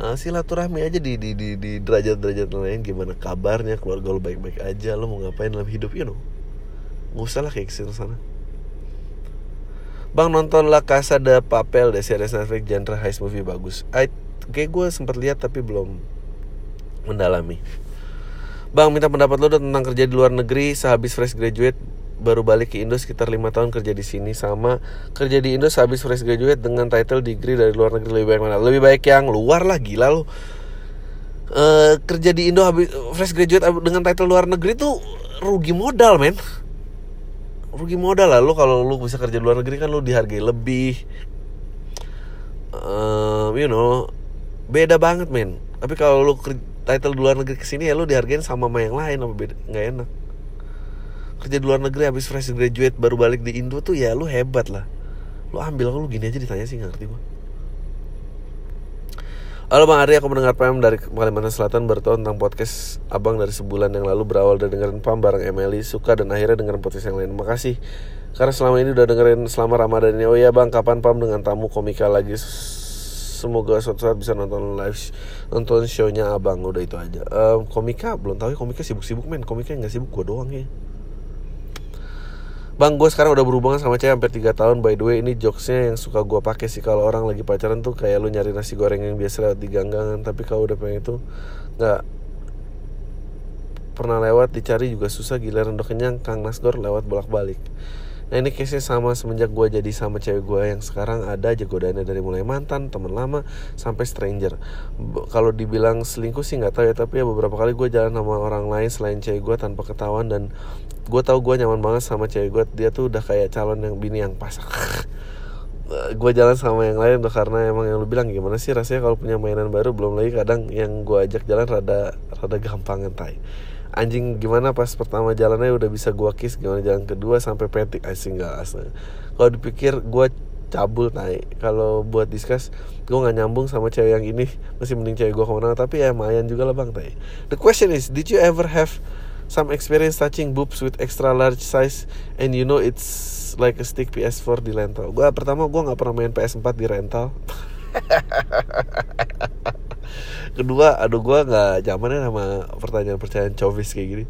uh, silaturahmi aja di di di, di derajat-derajat lain. Gimana kabarnya keluarga lo baik-baik aja lo mau ngapain dalam hidup you know. Nggak usah lah kayak ke sini sana Bang nonton La Casa de Papel deh series Netflix genre heist movie bagus. I kayak gue sempat lihat tapi belum mendalami Bang minta pendapat lo tentang kerja di luar negeri sehabis fresh graduate baru balik ke Indo sekitar lima tahun kerja di sini sama kerja di Indo sehabis fresh graduate dengan title degree dari luar negeri lebih baik mana? Lebih baik yang luar lah gila lo. Uh, kerja di Indo habis fresh graduate dengan title luar negeri tuh rugi modal men rugi modal lah. Lo kalau lo bisa kerja di luar negeri kan lo dihargai lebih. Uh, you know beda banget men. Tapi kalau lo title di luar negeri ke sini ya lo dihargain sama sama yang lain apa beda? Nggak enak. Kerja di luar negeri habis fresh graduate baru balik di Indo tuh ya lo hebat lah. Lo ambil lo gini aja ditanya sih ngerti gue Halo Bang Ari, aku mendengar PM dari Kalimantan Selatan bertahu tentang podcast Abang dari sebulan yang lalu berawal dari dengerin PAM bareng Emily Suka dan akhirnya dengerin podcast yang lain. Makasih. Karena selama ini udah dengerin selama Ramadan ini. Oh iya Bang, kapan PAM dengan tamu komika lagi? Semoga suatu saat bisa nonton live Nonton shownya Abang, udah itu aja. Um, Komika, belum tahu ya komika sibuk-sibuk men. Komika nggak sibuk, gue doang ya Bang, gue sekarang udah berhubungan sama cewek hampir 3 tahun. By the way, ini jokesnya yang suka gue pakai sih kalau orang lagi pacaran tuh kayak lu nyari nasi goreng yang biasa lewat di ganggangan. Tapi kalau udah pengen itu nggak pernah lewat dicari juga susah giliran udah kenyang Kang Nasgor lewat bolak-balik. Nah ini case-nya sama semenjak gue jadi sama cewek gue yang sekarang ada aja godaannya dari mulai mantan, teman lama, sampai stranger. Kalau dibilang selingkuh sih nggak tahu ya, tapi ya beberapa kali gue jalan sama orang lain selain cewek gue tanpa ketahuan dan gue tahu gue nyaman banget sama cewek gue. Dia tuh udah kayak calon yang bini yang pas. *laughs* gue jalan sama yang lain tuh karena emang yang lu bilang gimana sih rasanya kalau punya mainan baru belum lagi kadang yang gue ajak jalan rada rada gampang ngentai anjing gimana pas pertama jalannya udah bisa gua kiss gimana jalan kedua sampai petik asing gak asli. Kalau dipikir gua cabul naik kalau buat discuss gue nggak nyambung sama cewek yang ini. Masih mending cewek gue ke mana tapi ya lumayan juga lah bang tay. The question is did you ever have some experience touching boobs with extra large size and you know it's like a stick PS4 di rental? Gue pertama gue nggak pernah main PS4 di rental *laughs* *laughs* kedua aduh gue nggak zamannya sama pertanyaan-pertanyaan covis kayak gini.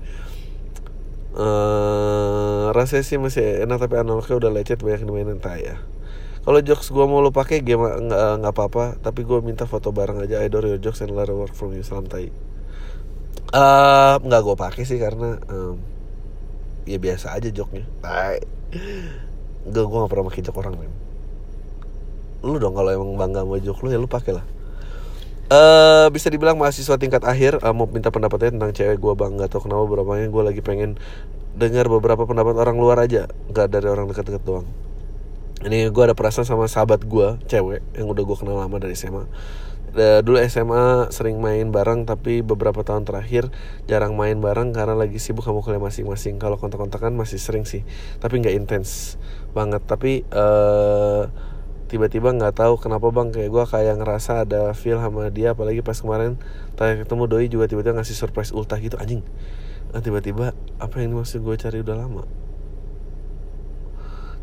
Uh, rasanya sih masih enak tapi analognya udah lecet banyak dimainin ya. Kalau jokes gue mau lo pakai game nggak nggak apa-apa. Tapi gue minta foto bareng aja I adore your jokes and learn work from you salam tai uh, nggak gue pakai sih karena um, ya biasa aja joknya. Tai gue gue gak pernah pakai jok orang men lu dong kalau emang bangga sama jok lu ya lu pakai lah. Uh, bisa dibilang mahasiswa tingkat akhir uh, mau minta pendapatnya tentang cewek gue bang nggak tau kenapa beberapa gue lagi pengen dengar beberapa pendapat orang luar aja nggak dari orang dekat-dekat doang. Ini gue ada perasaan sama sahabat gue cewek yang udah gue kenal lama dari SMA uh, dulu SMA sering main bareng tapi beberapa tahun terakhir jarang main bareng karena lagi sibuk sama kuliah masing-masing. Kalau kontak-kontakan masih sering sih tapi nggak intens banget. Tapi uh, tiba-tiba nggak tahu kenapa bang. Kayak gue kayak ngerasa ada feel sama dia apalagi pas kemarin tanya ketemu doi juga tiba-tiba ngasih surprise ultah gitu anjing. Nah, tiba-tiba apa yang maksud gue cari udah lama?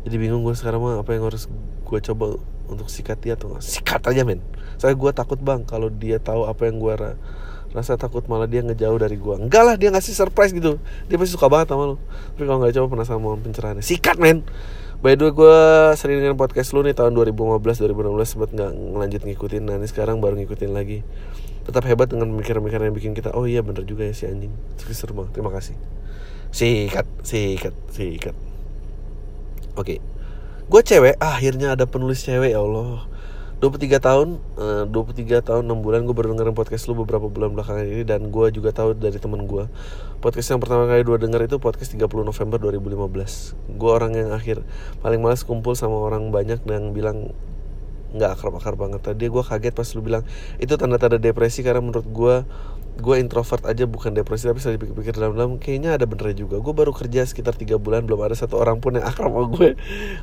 Jadi bingung gue sekarang mah apa yang harus gue coba untuk sikat dia atau nggak? Sikat aja men. Saya gue takut bang kalau dia tahu apa yang gue ra rasa takut malah dia ngejauh dari gue enggak lah dia ngasih surprise gitu. Dia pasti suka banget sama lo tapi kalau nggak coba penasaran mau pencerahannya. Sikat men By the way gue sering dengan podcast lu nih tahun 2015 2016 sempat nggak ngelanjut ngikutin. Nah ini sekarang baru ngikutin lagi. Tetap hebat dengan pemikiran-pemikiran yang bikin kita oh iya bener juga ya si anjing. Seru banget. Terima kasih. Sikat sikat sikat. Oke. Okay. gue cewek akhirnya ada penulis cewek ya Allah 23 tahun uh, 23 tahun 6 bulan gue baru dengerin podcast lu beberapa bulan belakangan ini dan gue juga tahu dari temen gue podcast yang pertama kali gue denger itu podcast 30 November 2015 gue orang yang akhir paling males kumpul sama orang banyak dan bilang nggak akrab-akrab banget. Tadi gue kaget pas lu bilang itu tanda-tanda depresi karena menurut gue gue introvert aja bukan depresi tapi saya pikir-pikir dalam-dalam kayaknya ada benernya juga. Gue baru kerja sekitar tiga bulan belum ada satu orang pun yang *laughs* akrab sama gue.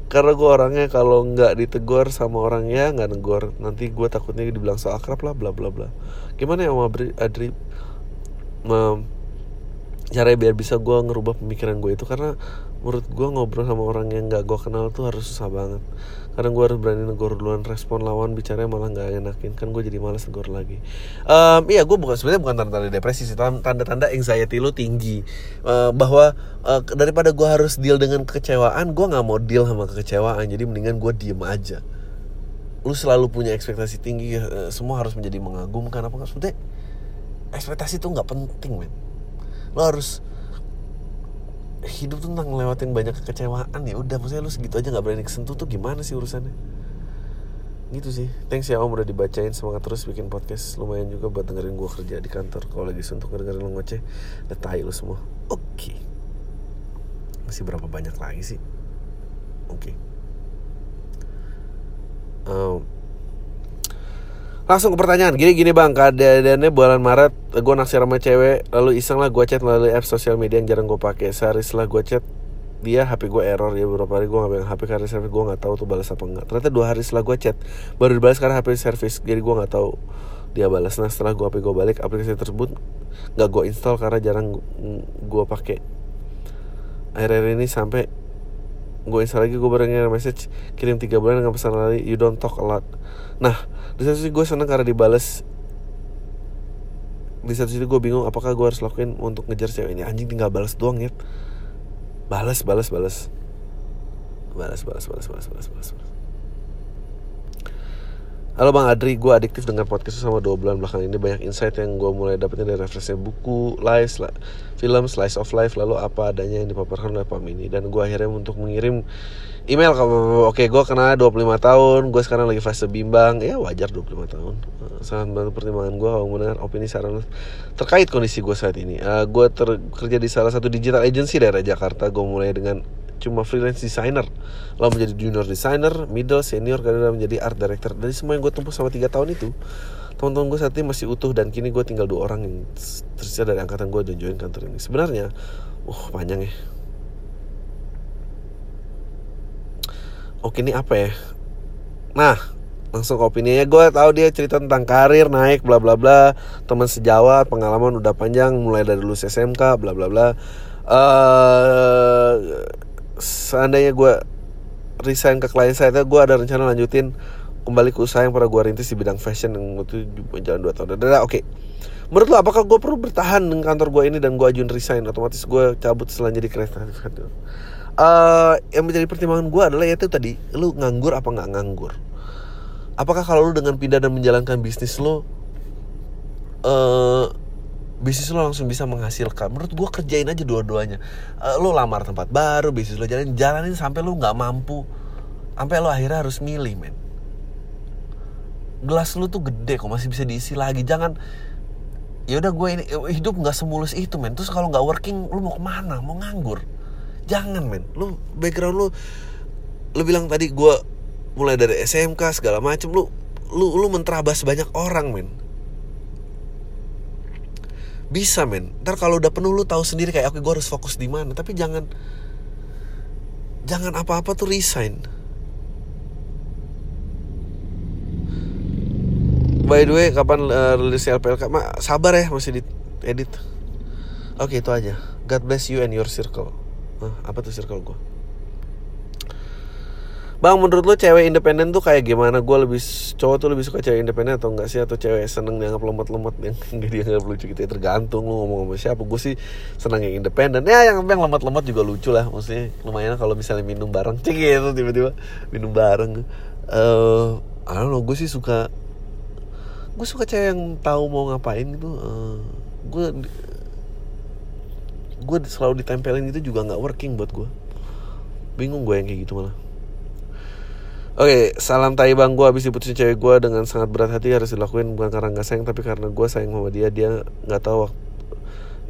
Karena gue orangnya kalau nggak ditegur sama orangnya nggak negor. Nanti gue takutnya dibilang so akrab lah bla bla bla. Gimana ya sama Adri? Caranya biar bisa gue ngerubah pemikiran gue itu karena menurut gue ngobrol sama orang yang nggak gue kenal tuh harus susah banget. Karena gue harus berani negor duluan respon lawan bicaranya malah nggak enakin. Kan gue jadi malas negor lagi. Um, iya gue bukan sebenarnya bukan tanda-tanda depresi sih tanda-tanda anxiety lo tinggi. Uh, bahwa uh, daripada gue harus deal dengan kekecewaan gue nggak mau deal sama kekecewaan. Jadi mendingan gue diem aja. Lu selalu punya ekspektasi tinggi uh, semua harus menjadi mengagumkan apa nggak? Sebenarnya ekspektasi itu nggak penting men. Lo harus hidup tuh tentang ngelewatin banyak kekecewaan ya udah maksudnya lu segitu aja nggak berani kesentuh tuh gimana sih urusannya? Gitu sih. Thanks ya om udah dibacain. Semangat terus bikin podcast. Lumayan juga buat dengerin gua kerja di kantor. Kalau lagi suntuk dengerin lu ngoceh. Udah tai lu semua. Oke. Okay. masih berapa banyak lagi sih? Oke. Okay. um, Langsung ke pertanyaan. Gini-gini bang. Keadaannya bulan Maret Gue naksir sama cewek Lalu iseng lah gue chat melalui apps sosial media yang jarang gue pakai. Sehari setelah gue chat dia HP gue error ya beberapa hari gue gak pegang HP karena service gue gak tahu tuh balas apa enggak ternyata dua hari setelah gue chat baru dibalas karena HP service jadi gue gak tahu dia balas. Nah setelah gue HP gue balik aplikasi tersebut gak gue install karena jarang gue pakai. Akhir-akhir ini sampai gue install lagi gue baru message kirim tiga bulan dengan pesan lagi you don't talk a lot nah di satu sisi gue seneng karena dibales. Di satu sisi gue bingung apakah gue harus lakuin untuk ngejar cewek ini. Anjing tinggal balas doang ya. Balas balas balas balas balas balas balas balas balas Halo Bang Adri, gue adiktif dengan podcast sama dua bulan belakang ini. Banyak insight yang gue mulai dapetin dari referensi buku, live, film, slice of life Lalu apa adanya yang dipaparkan oleh Pak Mini. Dan gue akhirnya untuk mengirim email ke Oke, gue kena 25 tahun Gue sekarang lagi fase bimbang. Ya wajar 25 tahun. Sangat bantu pertimbangan gue mendengar opini saran Terkait kondisi gue saat ini. Uh, Gue kerja di salah satu digital agency daerah Jakarta. Gue mulai dengan cuma freelance designer. Lalu menjadi junior designer middle senior kadang menjadi art director. Dari semua yang gue tempuh selama tiga tahun itu teman-teman gue saat ini masih utuh dan kini gue tinggal dua orang yang tersisa dari angkatan gue dan join kantor ini. Sebenarnya uh panjang ya. Oke ini apa ya? Nah langsung ke opininya gue tahu dia cerita tentang karir naik bla bla bla. Teman sejawat pengalaman udah panjang mulai dari lulus SMK bla bla bla. Uh, seandainya gue resign ke klien saya gue ada rencana lanjutin kembali ke usaha yang pernah gue rintis di bidang fashion yang itu jalan dua tahun. Oke, okay. menurut lo apakah gue perlu bertahan dengan kantor gue ini dan gue ajuin resign otomatis gue cabut setelah jadi kreatif uh, yang menjadi pertimbangan gue adalah yaitu tadi lu nganggur apa nggak nganggur apakah kalau lu dengan pindah dan menjalankan bisnis lo uh, bisnis lo langsung bisa menghasilkan. Menurut gue kerjain aja dua-duanya. Uh, lo lamar tempat baru bisnis lo jalan jalanin sampai lo nggak mampu. Sampai lo akhirnya harus milih men. Gelas lo tuh gede kok masih bisa diisi lagi. Jangan ya udah gue ini hidup nggak semulus itu men. Terus kalau nggak working lo mau ke mana? Mau nganggur? Jangan men. Lo background lo lo bilang tadi gue mulai dari SMK segala macem lo lu lu menterabas banyak orang men bisa men. Ntar kalau udah penuh lu tahu sendiri kayak oke gue harus fokus di mana. Tapi jangan jangan apa-apa tuh resign. By the way kapan uh, rilis LPLK Ma, sabar ya masih di edit oke itu aja. God bless you and your circle. Uh, apa tuh circle gue Bang menurut lo cewek independen tuh kayak gimana? Gue lebih cowok tuh lebih suka cewek independen atau enggak sih? Atau cewek seneng dianggap lemot-lemot yang *laughs* enggak dianggap lucu gitu ya tergantung lo ngomong sama siapa. Gue sih seneng yang independen. Ya yang yang lemot-lemot juga lucu lah. Maksudnya lumayan kalau misalnya minum bareng *laughs* cek gitu tiba-tiba minum bareng. Eh, uh, I don't know, gue sih suka gue suka cewek yang tahu mau ngapain gitu. Uh, gue gue selalu ditempelin itu juga nggak working buat gue. Bingung gue yang kayak gitu malah. Oke, okay, salam tai bang gue habis diputusin cewek gue dengan sangat berat hati harus dilakuin bukan karena nggak sayang tapi karena gue sayang sama dia dia nggak tahu waktu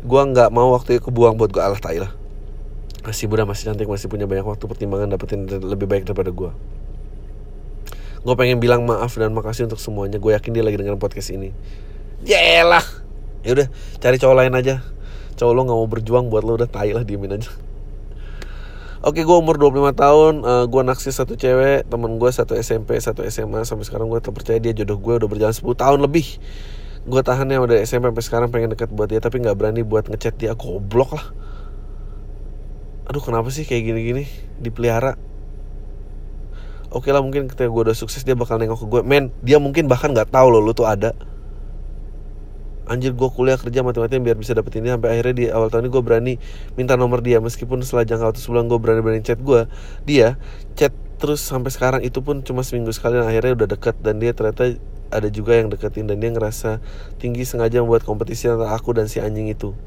gue nggak mau waktu kebuang buat gue alah tai lah. Masih muda masih cantik masih punya banyak waktu pertimbangan dapetin lebih baik daripada gue gue pengen bilang maaf dan makasih untuk semuanya gue yakin dia lagi dengan podcast ini. Yelah ya udah cari cowok lain aja. Cowok lo nggak mau berjuang buat lo udah tai lah diemin aja Oke gue umur 25 tahun uh, Gue naksir satu cewek Temen gue satu SMP Satu SMA Sampai sekarang gue terpercaya dia jodoh gue Udah berjalan 10 tahun lebih. Gue tahannya udah SMP sampai sekarang pengen deket buat dia Tapi gak berani buat ngechat dia. Goblok lah. Aduh kenapa sih kayak gini-gini? Dipelihara. Oke lah mungkin ketika gue udah sukses Dia bakal nengok ke gue Men dia mungkin bahkan gak tahu loh Lu tuh ada anjir gue kuliah kerja mati-matian biar bisa dapet ini. Sampai akhirnya di awal tahun ini gue berani minta nomor dia. Meskipun setelah jangka waktu sebulan gue berani-berani chat gue dia chat terus sampai sekarang. Itu pun cuma seminggu sekali dan akhirnya udah deket. Dan dia ternyata ada juga yang deketin dan dia ngerasa tinggi sengaja membuat kompetisi antara aku dan si anjing itu.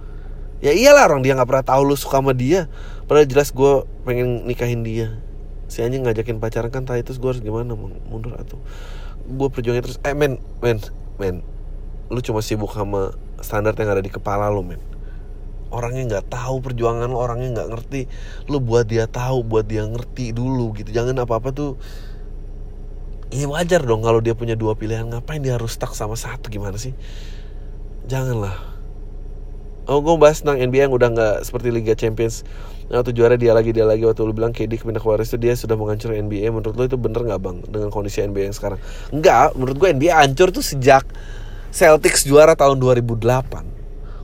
Ya iyalah orang dia nggak pernah tahu lu suka sama dia. Padahal jelas gue pengen nikahin dia. Si anjing ngajakin pacaran kan tadi terus gue harus gimana? Mundur atau gue perjuangin terus. Eh men men men lu cuma sibuk sama standar yang ada di kepala lu men. Orangnya nggak tahu perjuangan lo orangnya nggak ngerti. Lu buat dia tahu buat dia ngerti dulu gitu. Jangan apa apa tuh. Ya wajar dong kalau dia punya dua pilihan. Ngapain dia harus stuck sama satu? Gimana sih? Janganlah. Oh gue bahas tentang NBA yang udah nggak seperti Liga Champions. Nah, juara dia lagi dia lagi. Waktu lu bilang KD pindah ke Warriors itu dia sudah menghancur NBA menurut lu itu bener nggak bang dengan kondisi NBA yang sekarang? Enggak menurut gue NBA hancur tuh sejak Celtics juara tahun 2008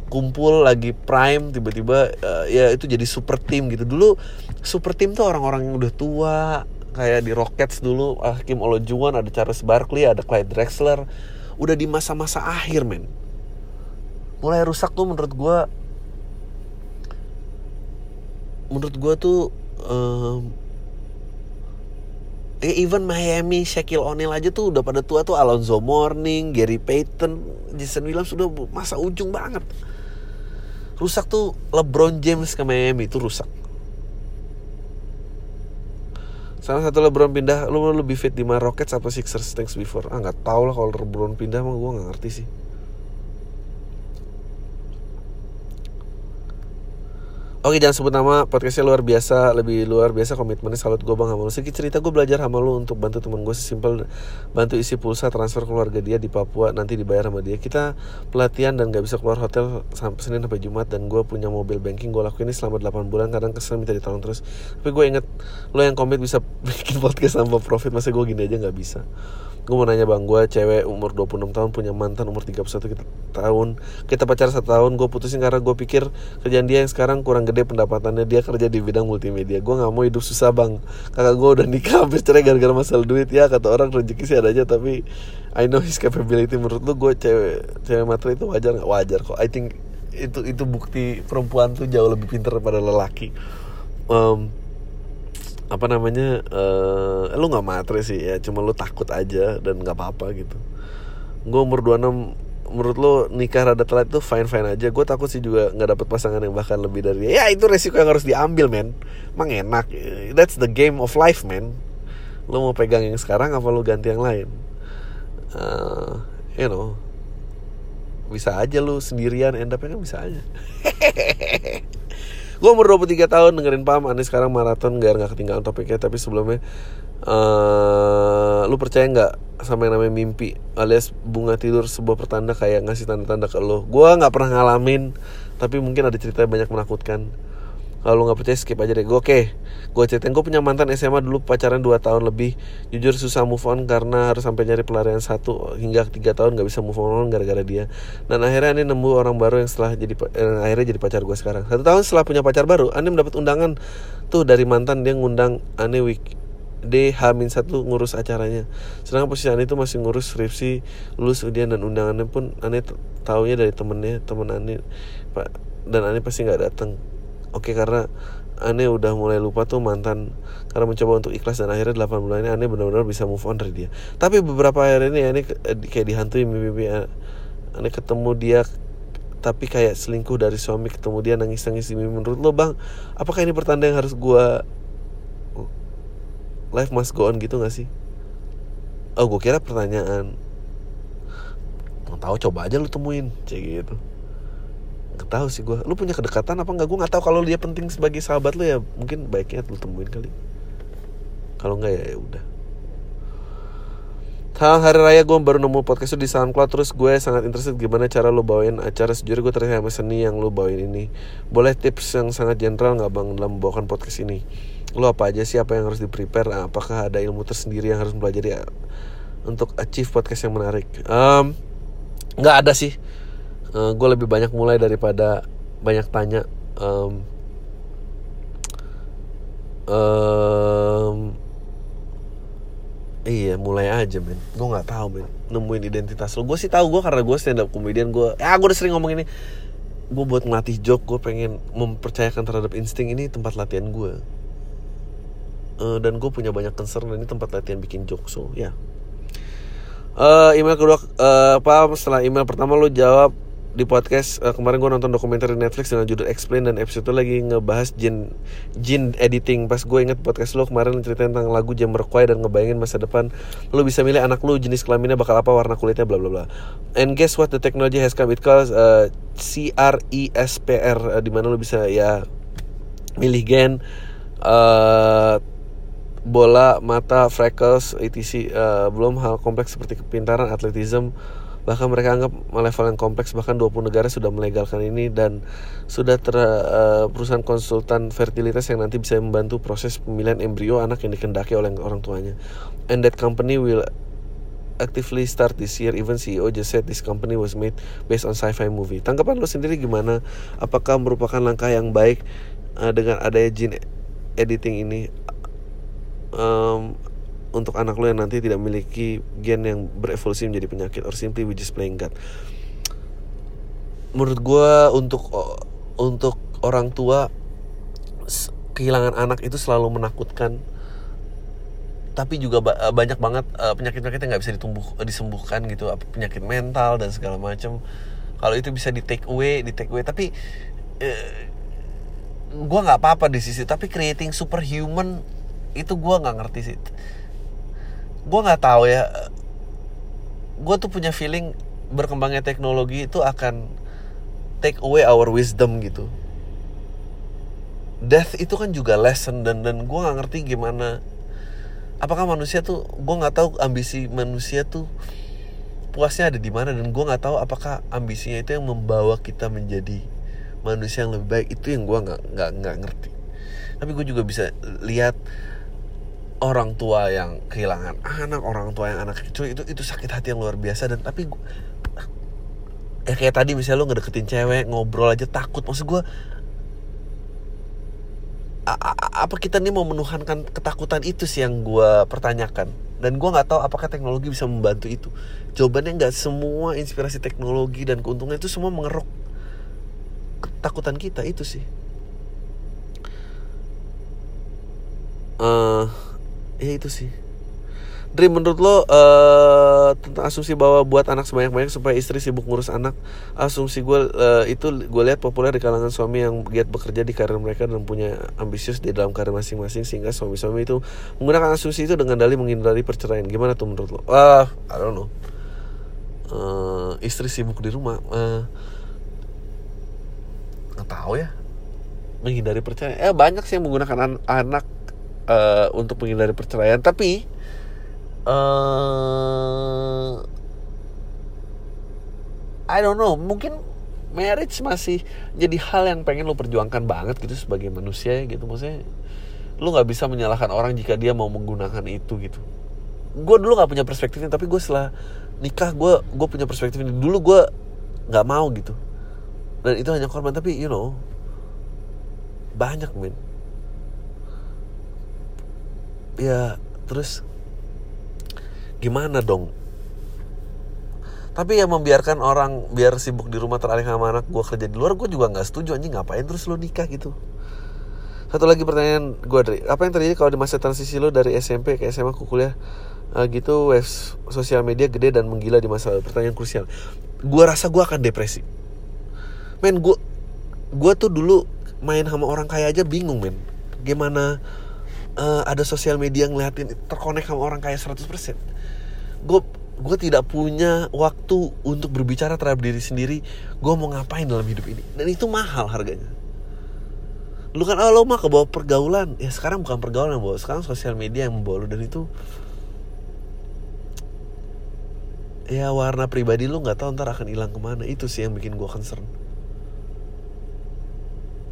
kumpul lagi prime tiba-tiba uh, ya itu jadi super team gitu. Dulu super team tuh orang-orang yang udah tua kayak di Rockets dulu Hakim Olajuwon ada Charles Barkley ada Clyde Drexler. Udah di masa-masa akhir men. Mulai rusak tuh menurut gue menurut gue tuh um, even Miami Shaquille O'Neal aja tuh udah pada tua tuh Alonzo Mourning Gary Payton Jason Williams sudah masa ujung banget. Rusak tuh LeBron James ke Miami itu rusak. Salah satu LeBron pindah lu lebih fit di Rockets apa Sixers? Thanks before. Ah nggak tau lah kalau LeBron pindah mah gue nggak ngerti sih Oke jangan sebut nama podcastnya luar biasa Lebih luar biasa komitmennya salut gue bang sama lu Sedikit cerita gue belajar sama lu untuk bantu temen gue Sesimpel bantu isi pulsa transfer keluarga dia di Papua Nanti dibayar sama dia. Kita pelatihan dan gak bisa keluar hotel sampai Senin sampai Jumat Dan gue punya mobil banking Gue lakuin ini selama 8 bulan Kadang kesel minta ditolong terus. Tapi gue inget Lo yang komit bisa *laughs* bikin podcast sama profit Masa gue gini aja gak bisa Gue mau nanya bang, gue cewek umur 26 tahun punya mantan umur 31 kita, tahun. Kita pacar satu tahun, gue putusin karena gue pikir kerjaan dia yang sekarang kurang gede pendapatannya. Dia kerja di bidang multimedia, gue gak mau hidup susah bang. Kakak gue udah nikah habis cerai gara-gara masalah duit. Ya kata orang rezeki sih ada aja tapi I know his capability. Menurut lu gue cewek cewek materi itu wajar gak? Wajar kok. I think itu itu bukti perempuan tuh jauh lebih pintar daripada lelaki. Um, apa namanya uh, lu nggak matre sih ya. Cuma lu takut aja dan nggak apa-apa gitu. Gue umur 26 menurut lo nikah rada telat itu fine fine aja. Gue takut sih juga nggak dapet pasangan yang bahkan lebih dari ya itu resiko yang harus diambil men. Emang enak. That's the game of life man lo mau pegang yang sekarang apa lo ganti yang lain? Uh, you know. Bisa aja lo sendirian end up kan bisa aja *laughs* gue umur 23 tahun dengerin Pam Aneh sekarang maraton gak nggak ketinggalan topiknya. Tapi sebelumnya uh, lu percaya nggak sama yang namanya mimpi alias bunga tidur sebuah pertanda kayak ngasih tanda-tanda ke lo? Gue nggak pernah ngalamin tapi mungkin ada cerita yang banyak menakutkan kalau nggak percaya skip aja deh. Gue oke. Gue ceritain gue punya mantan SMA dulu pacaran 2 tahun lebih. Jujur susah move on karena harus sampai nyari pelarian satu hingga tiga tahun nggak bisa move on gara-gara dia. Dan akhirnya ini nemu orang baru yang setelah jadi eh, akhirnya jadi pacar gue sekarang. Satu tahun setelah punya pacar baru Ani mendapat undangan. Tuh dari mantan dia ngundang Ani week D Hamin satu ngurus acaranya. Sedangkan posisi Ani itu masih ngurus skripsi lulus ujian dan undangannya pun Ani taunya dari temennya temen Ani pak dan Ani pasti nggak datang Oke karena Ane udah mulai lupa tuh mantan karena mencoba untuk ikhlas dan akhirnya 8 bulan ini Ane benar-benar bisa move on dari dia. Tapi beberapa hari ini Ane kayak dihantui mimpi Ane ketemu dia tapi kayak selingkuh dari suami ketemu dia nangis-nangis di mimpi. Menurut lo bang apakah ini pertanda yang harus gue life must go on gitu gak sih? Oh gue kira pertanyaan tahu coba aja lu temuin cek gitu Gak tahu sih gue Lu punya kedekatan apa enggak? Gue gak tahu kalau dia penting sebagai sahabat lu ya Mungkin baiknya lu temuin kali. Kalau enggak ya, ya udah. Hal hari raya gue baru nemu podcast di SoundCloud Terus gue sangat interested gimana cara lu bawain acara Sejujurnya gue tertarik sama seni yang lu bawain ini. Boleh tips yang sangat general gak bang dalam membawakan podcast ini? Lu apa aja sih? Apa yang harus di prepare Apakah ada ilmu tersendiri yang harus belajar ya Untuk achieve podcast yang menarik? Um, Gak ada sih uh, eh, gue lebih banyak mulai daripada banyak tanya um, um, iya mulai aja men. Gue nggak tahu men nemuin identitas lo gue sih tahu gue karena gue stand up comedian gue ya gue udah sering ngomong ini. Gue buat ngelatih joke gue pengen mempercayakan terhadap insting ini tempat latihan gue uh, dan gue punya banyak concern dan ini tempat latihan bikin joke so ya. Yeah. uh, email kedua uh, apa setelah email pertama lo jawab di podcast uh, kemarin gue nonton dokumenter di Netflix dengan judul Explain dan episode itu lagi ngebahas jin jin editing. Pas gue inget podcast lo kemarin cerita tentang lagu Jamiroquai dan ngebayangin masa depan lo bisa milih anak lo jenis kelaminnya bakal apa warna kulitnya bla bla bla. And guess what? The technology has come. It calls uh, CRISPR uh, di mana lo bisa ya milih gen uh, bola mata freckles etc uh, belum hal kompleks seperti kepintaran atletisme Bahkan mereka anggap level yang kompleks bahkan 20 negara sudah melegalkan ini dan sudah ter uh, perusahaan konsultan fertilitas yang nanti bisa membantu proses pemilihan embrio anak yang dikendaki oleh orang tuanya. And that company will actively start this year. Even CEO just said this company was made based on sci-fi movie. Tanggapan lo sendiri gimana? Apakah merupakan langkah yang baik uh, dengan adanya gene editing ini? Um, untuk anak lo yang nanti tidak memiliki gen yang berevolusi menjadi penyakit or simply we just playing God. Menurut gue untuk untuk orang tua kehilangan anak itu selalu menakutkan. Tapi juga banyak banget uh, penyakit-penyakit yang nggak bisa ditumbuh disembuhkan gitu. Penyakit mental dan segala macam kalau itu bisa di take away di take away. Tapi uh, gue nggak apa-apa di sisi tapi creating superhuman itu gue nggak ngerti sih gue nggak tahu ya gue tuh punya feeling berkembangnya teknologi itu akan take away our wisdom gitu. Death itu kan juga lesson dan dan gue nggak ngerti gimana. Apakah manusia tuh gue nggak tahu ambisi manusia tuh puasnya ada di mana dan gue nggak tahu apakah ambisinya itu yang membawa kita menjadi manusia yang lebih baik. Itu yang gue nggak nggak nggak ngerti. Tapi gue juga bisa lihat orang tua yang kehilangan anak orang tua yang anak kecil itu itu sakit hati yang luar biasa. Dan tapi gua, ya kayak tadi misalnya lo ngedeketin cewek ngobrol aja takut. Maksud gue apa kita nih mau menuhankan ketakutan itu sih yang gue pertanyakan. Dan gue nggak tahu apakah teknologi bisa membantu itu. Jawabannya nggak semua inspirasi teknologi dan keuntungan itu semua mengeruk ketakutan kita itu sih. Uh, ya itu sih Dream menurut lo uh, tentang asumsi bahwa buat anak sebanyak-banyak supaya istri sibuk ngurus anak asumsi gue uh, itu gue lihat populer di kalangan suami yang giat bekerja di karir mereka dan punya ambisius di dalam karir masing-masing sehingga suami-suami itu menggunakan asumsi itu dengan dalih menghindari perceraian gimana tuh menurut lo? Ah, uh, I don't know. Uh, istri sibuk di rumah, uh, nggak tahu ya menghindari perceraian. Eh banyak sih yang menggunakan an anak uh, untuk menghindari perceraian. Tapi uh, I don't know. Mungkin marriage masih jadi hal yang pengen lo perjuangkan banget gitu sebagai manusia ya gitu. Maksudnya lo nggak bisa menyalahkan orang jika dia mau menggunakan itu gitu. Gue dulu nggak punya perspektifnya tapi gue setelah nikah gue gue punya perspektif ini. Dulu gue nggak mau gitu. Dan itu hanya korban. Tapi you know banyak men ya terus gimana dong? Tapi ya membiarkan orang biar sibuk di rumah teralih sama anak gue kerja di luar gue juga nggak setuju anjing ngapain terus lo nikah gitu? Satu lagi pertanyaan gue dari apa yang terjadi kalau di masa transisi lo dari SMP ke SMA ke kuliah uh, gitu webs sosial media gede dan menggila di masa pertanyaan krusial. Gue rasa gue akan depresi. Men gue gue tuh dulu main sama orang kaya aja bingung men. Gimana uh, ada sosial media ngeliatin terkonek sama orang kaya 100% gue gue tidak punya waktu untuk berbicara terhadap diri sendiri gue mau ngapain dalam hidup ini? Dan itu mahal harganya. Lu kan oh, lo mah ke bawah pergaulan. Ya sekarang bukan pergaulan bawa sekarang sosial media yang membawa lu. Dan itu ya warna pribadi lu nggak tahu ntar akan hilang ke mana. Itu sih yang bikin gue concern.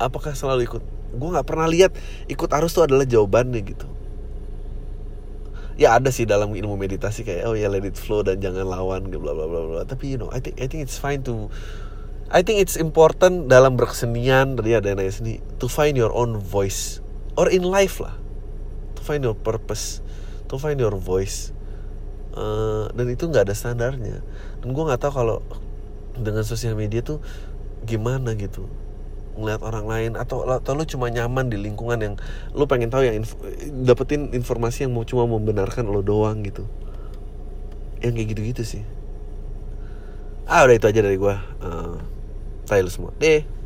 Apakah selalu ikut gue nggak pernah lihat ikut arus tuh adalah jawabannya gitu. Ya ada sih dalam ilmu meditasi kayak oh ya let it flow dan jangan lawan bla bla bla bla. Tapi you know I think I think it's fine to I think it's important dalam berkesenian dari ada yang to find your own voice or in life lah. To find your purpose to find your voice. Uh, dan itu nggak ada standarnya. Dan gue nggak tahu kalau dengan sosial media tuh gimana gitu ngeliat orang lain atau atau lu cuma nyaman di lingkungan yang lu pengen tahu yang inf dapetin informasi yang mau cuma membenarkan lo doang gitu. Yang kayak gitu-gitu sih. Ah udah itu aja dari gue uh, lu semua. Deh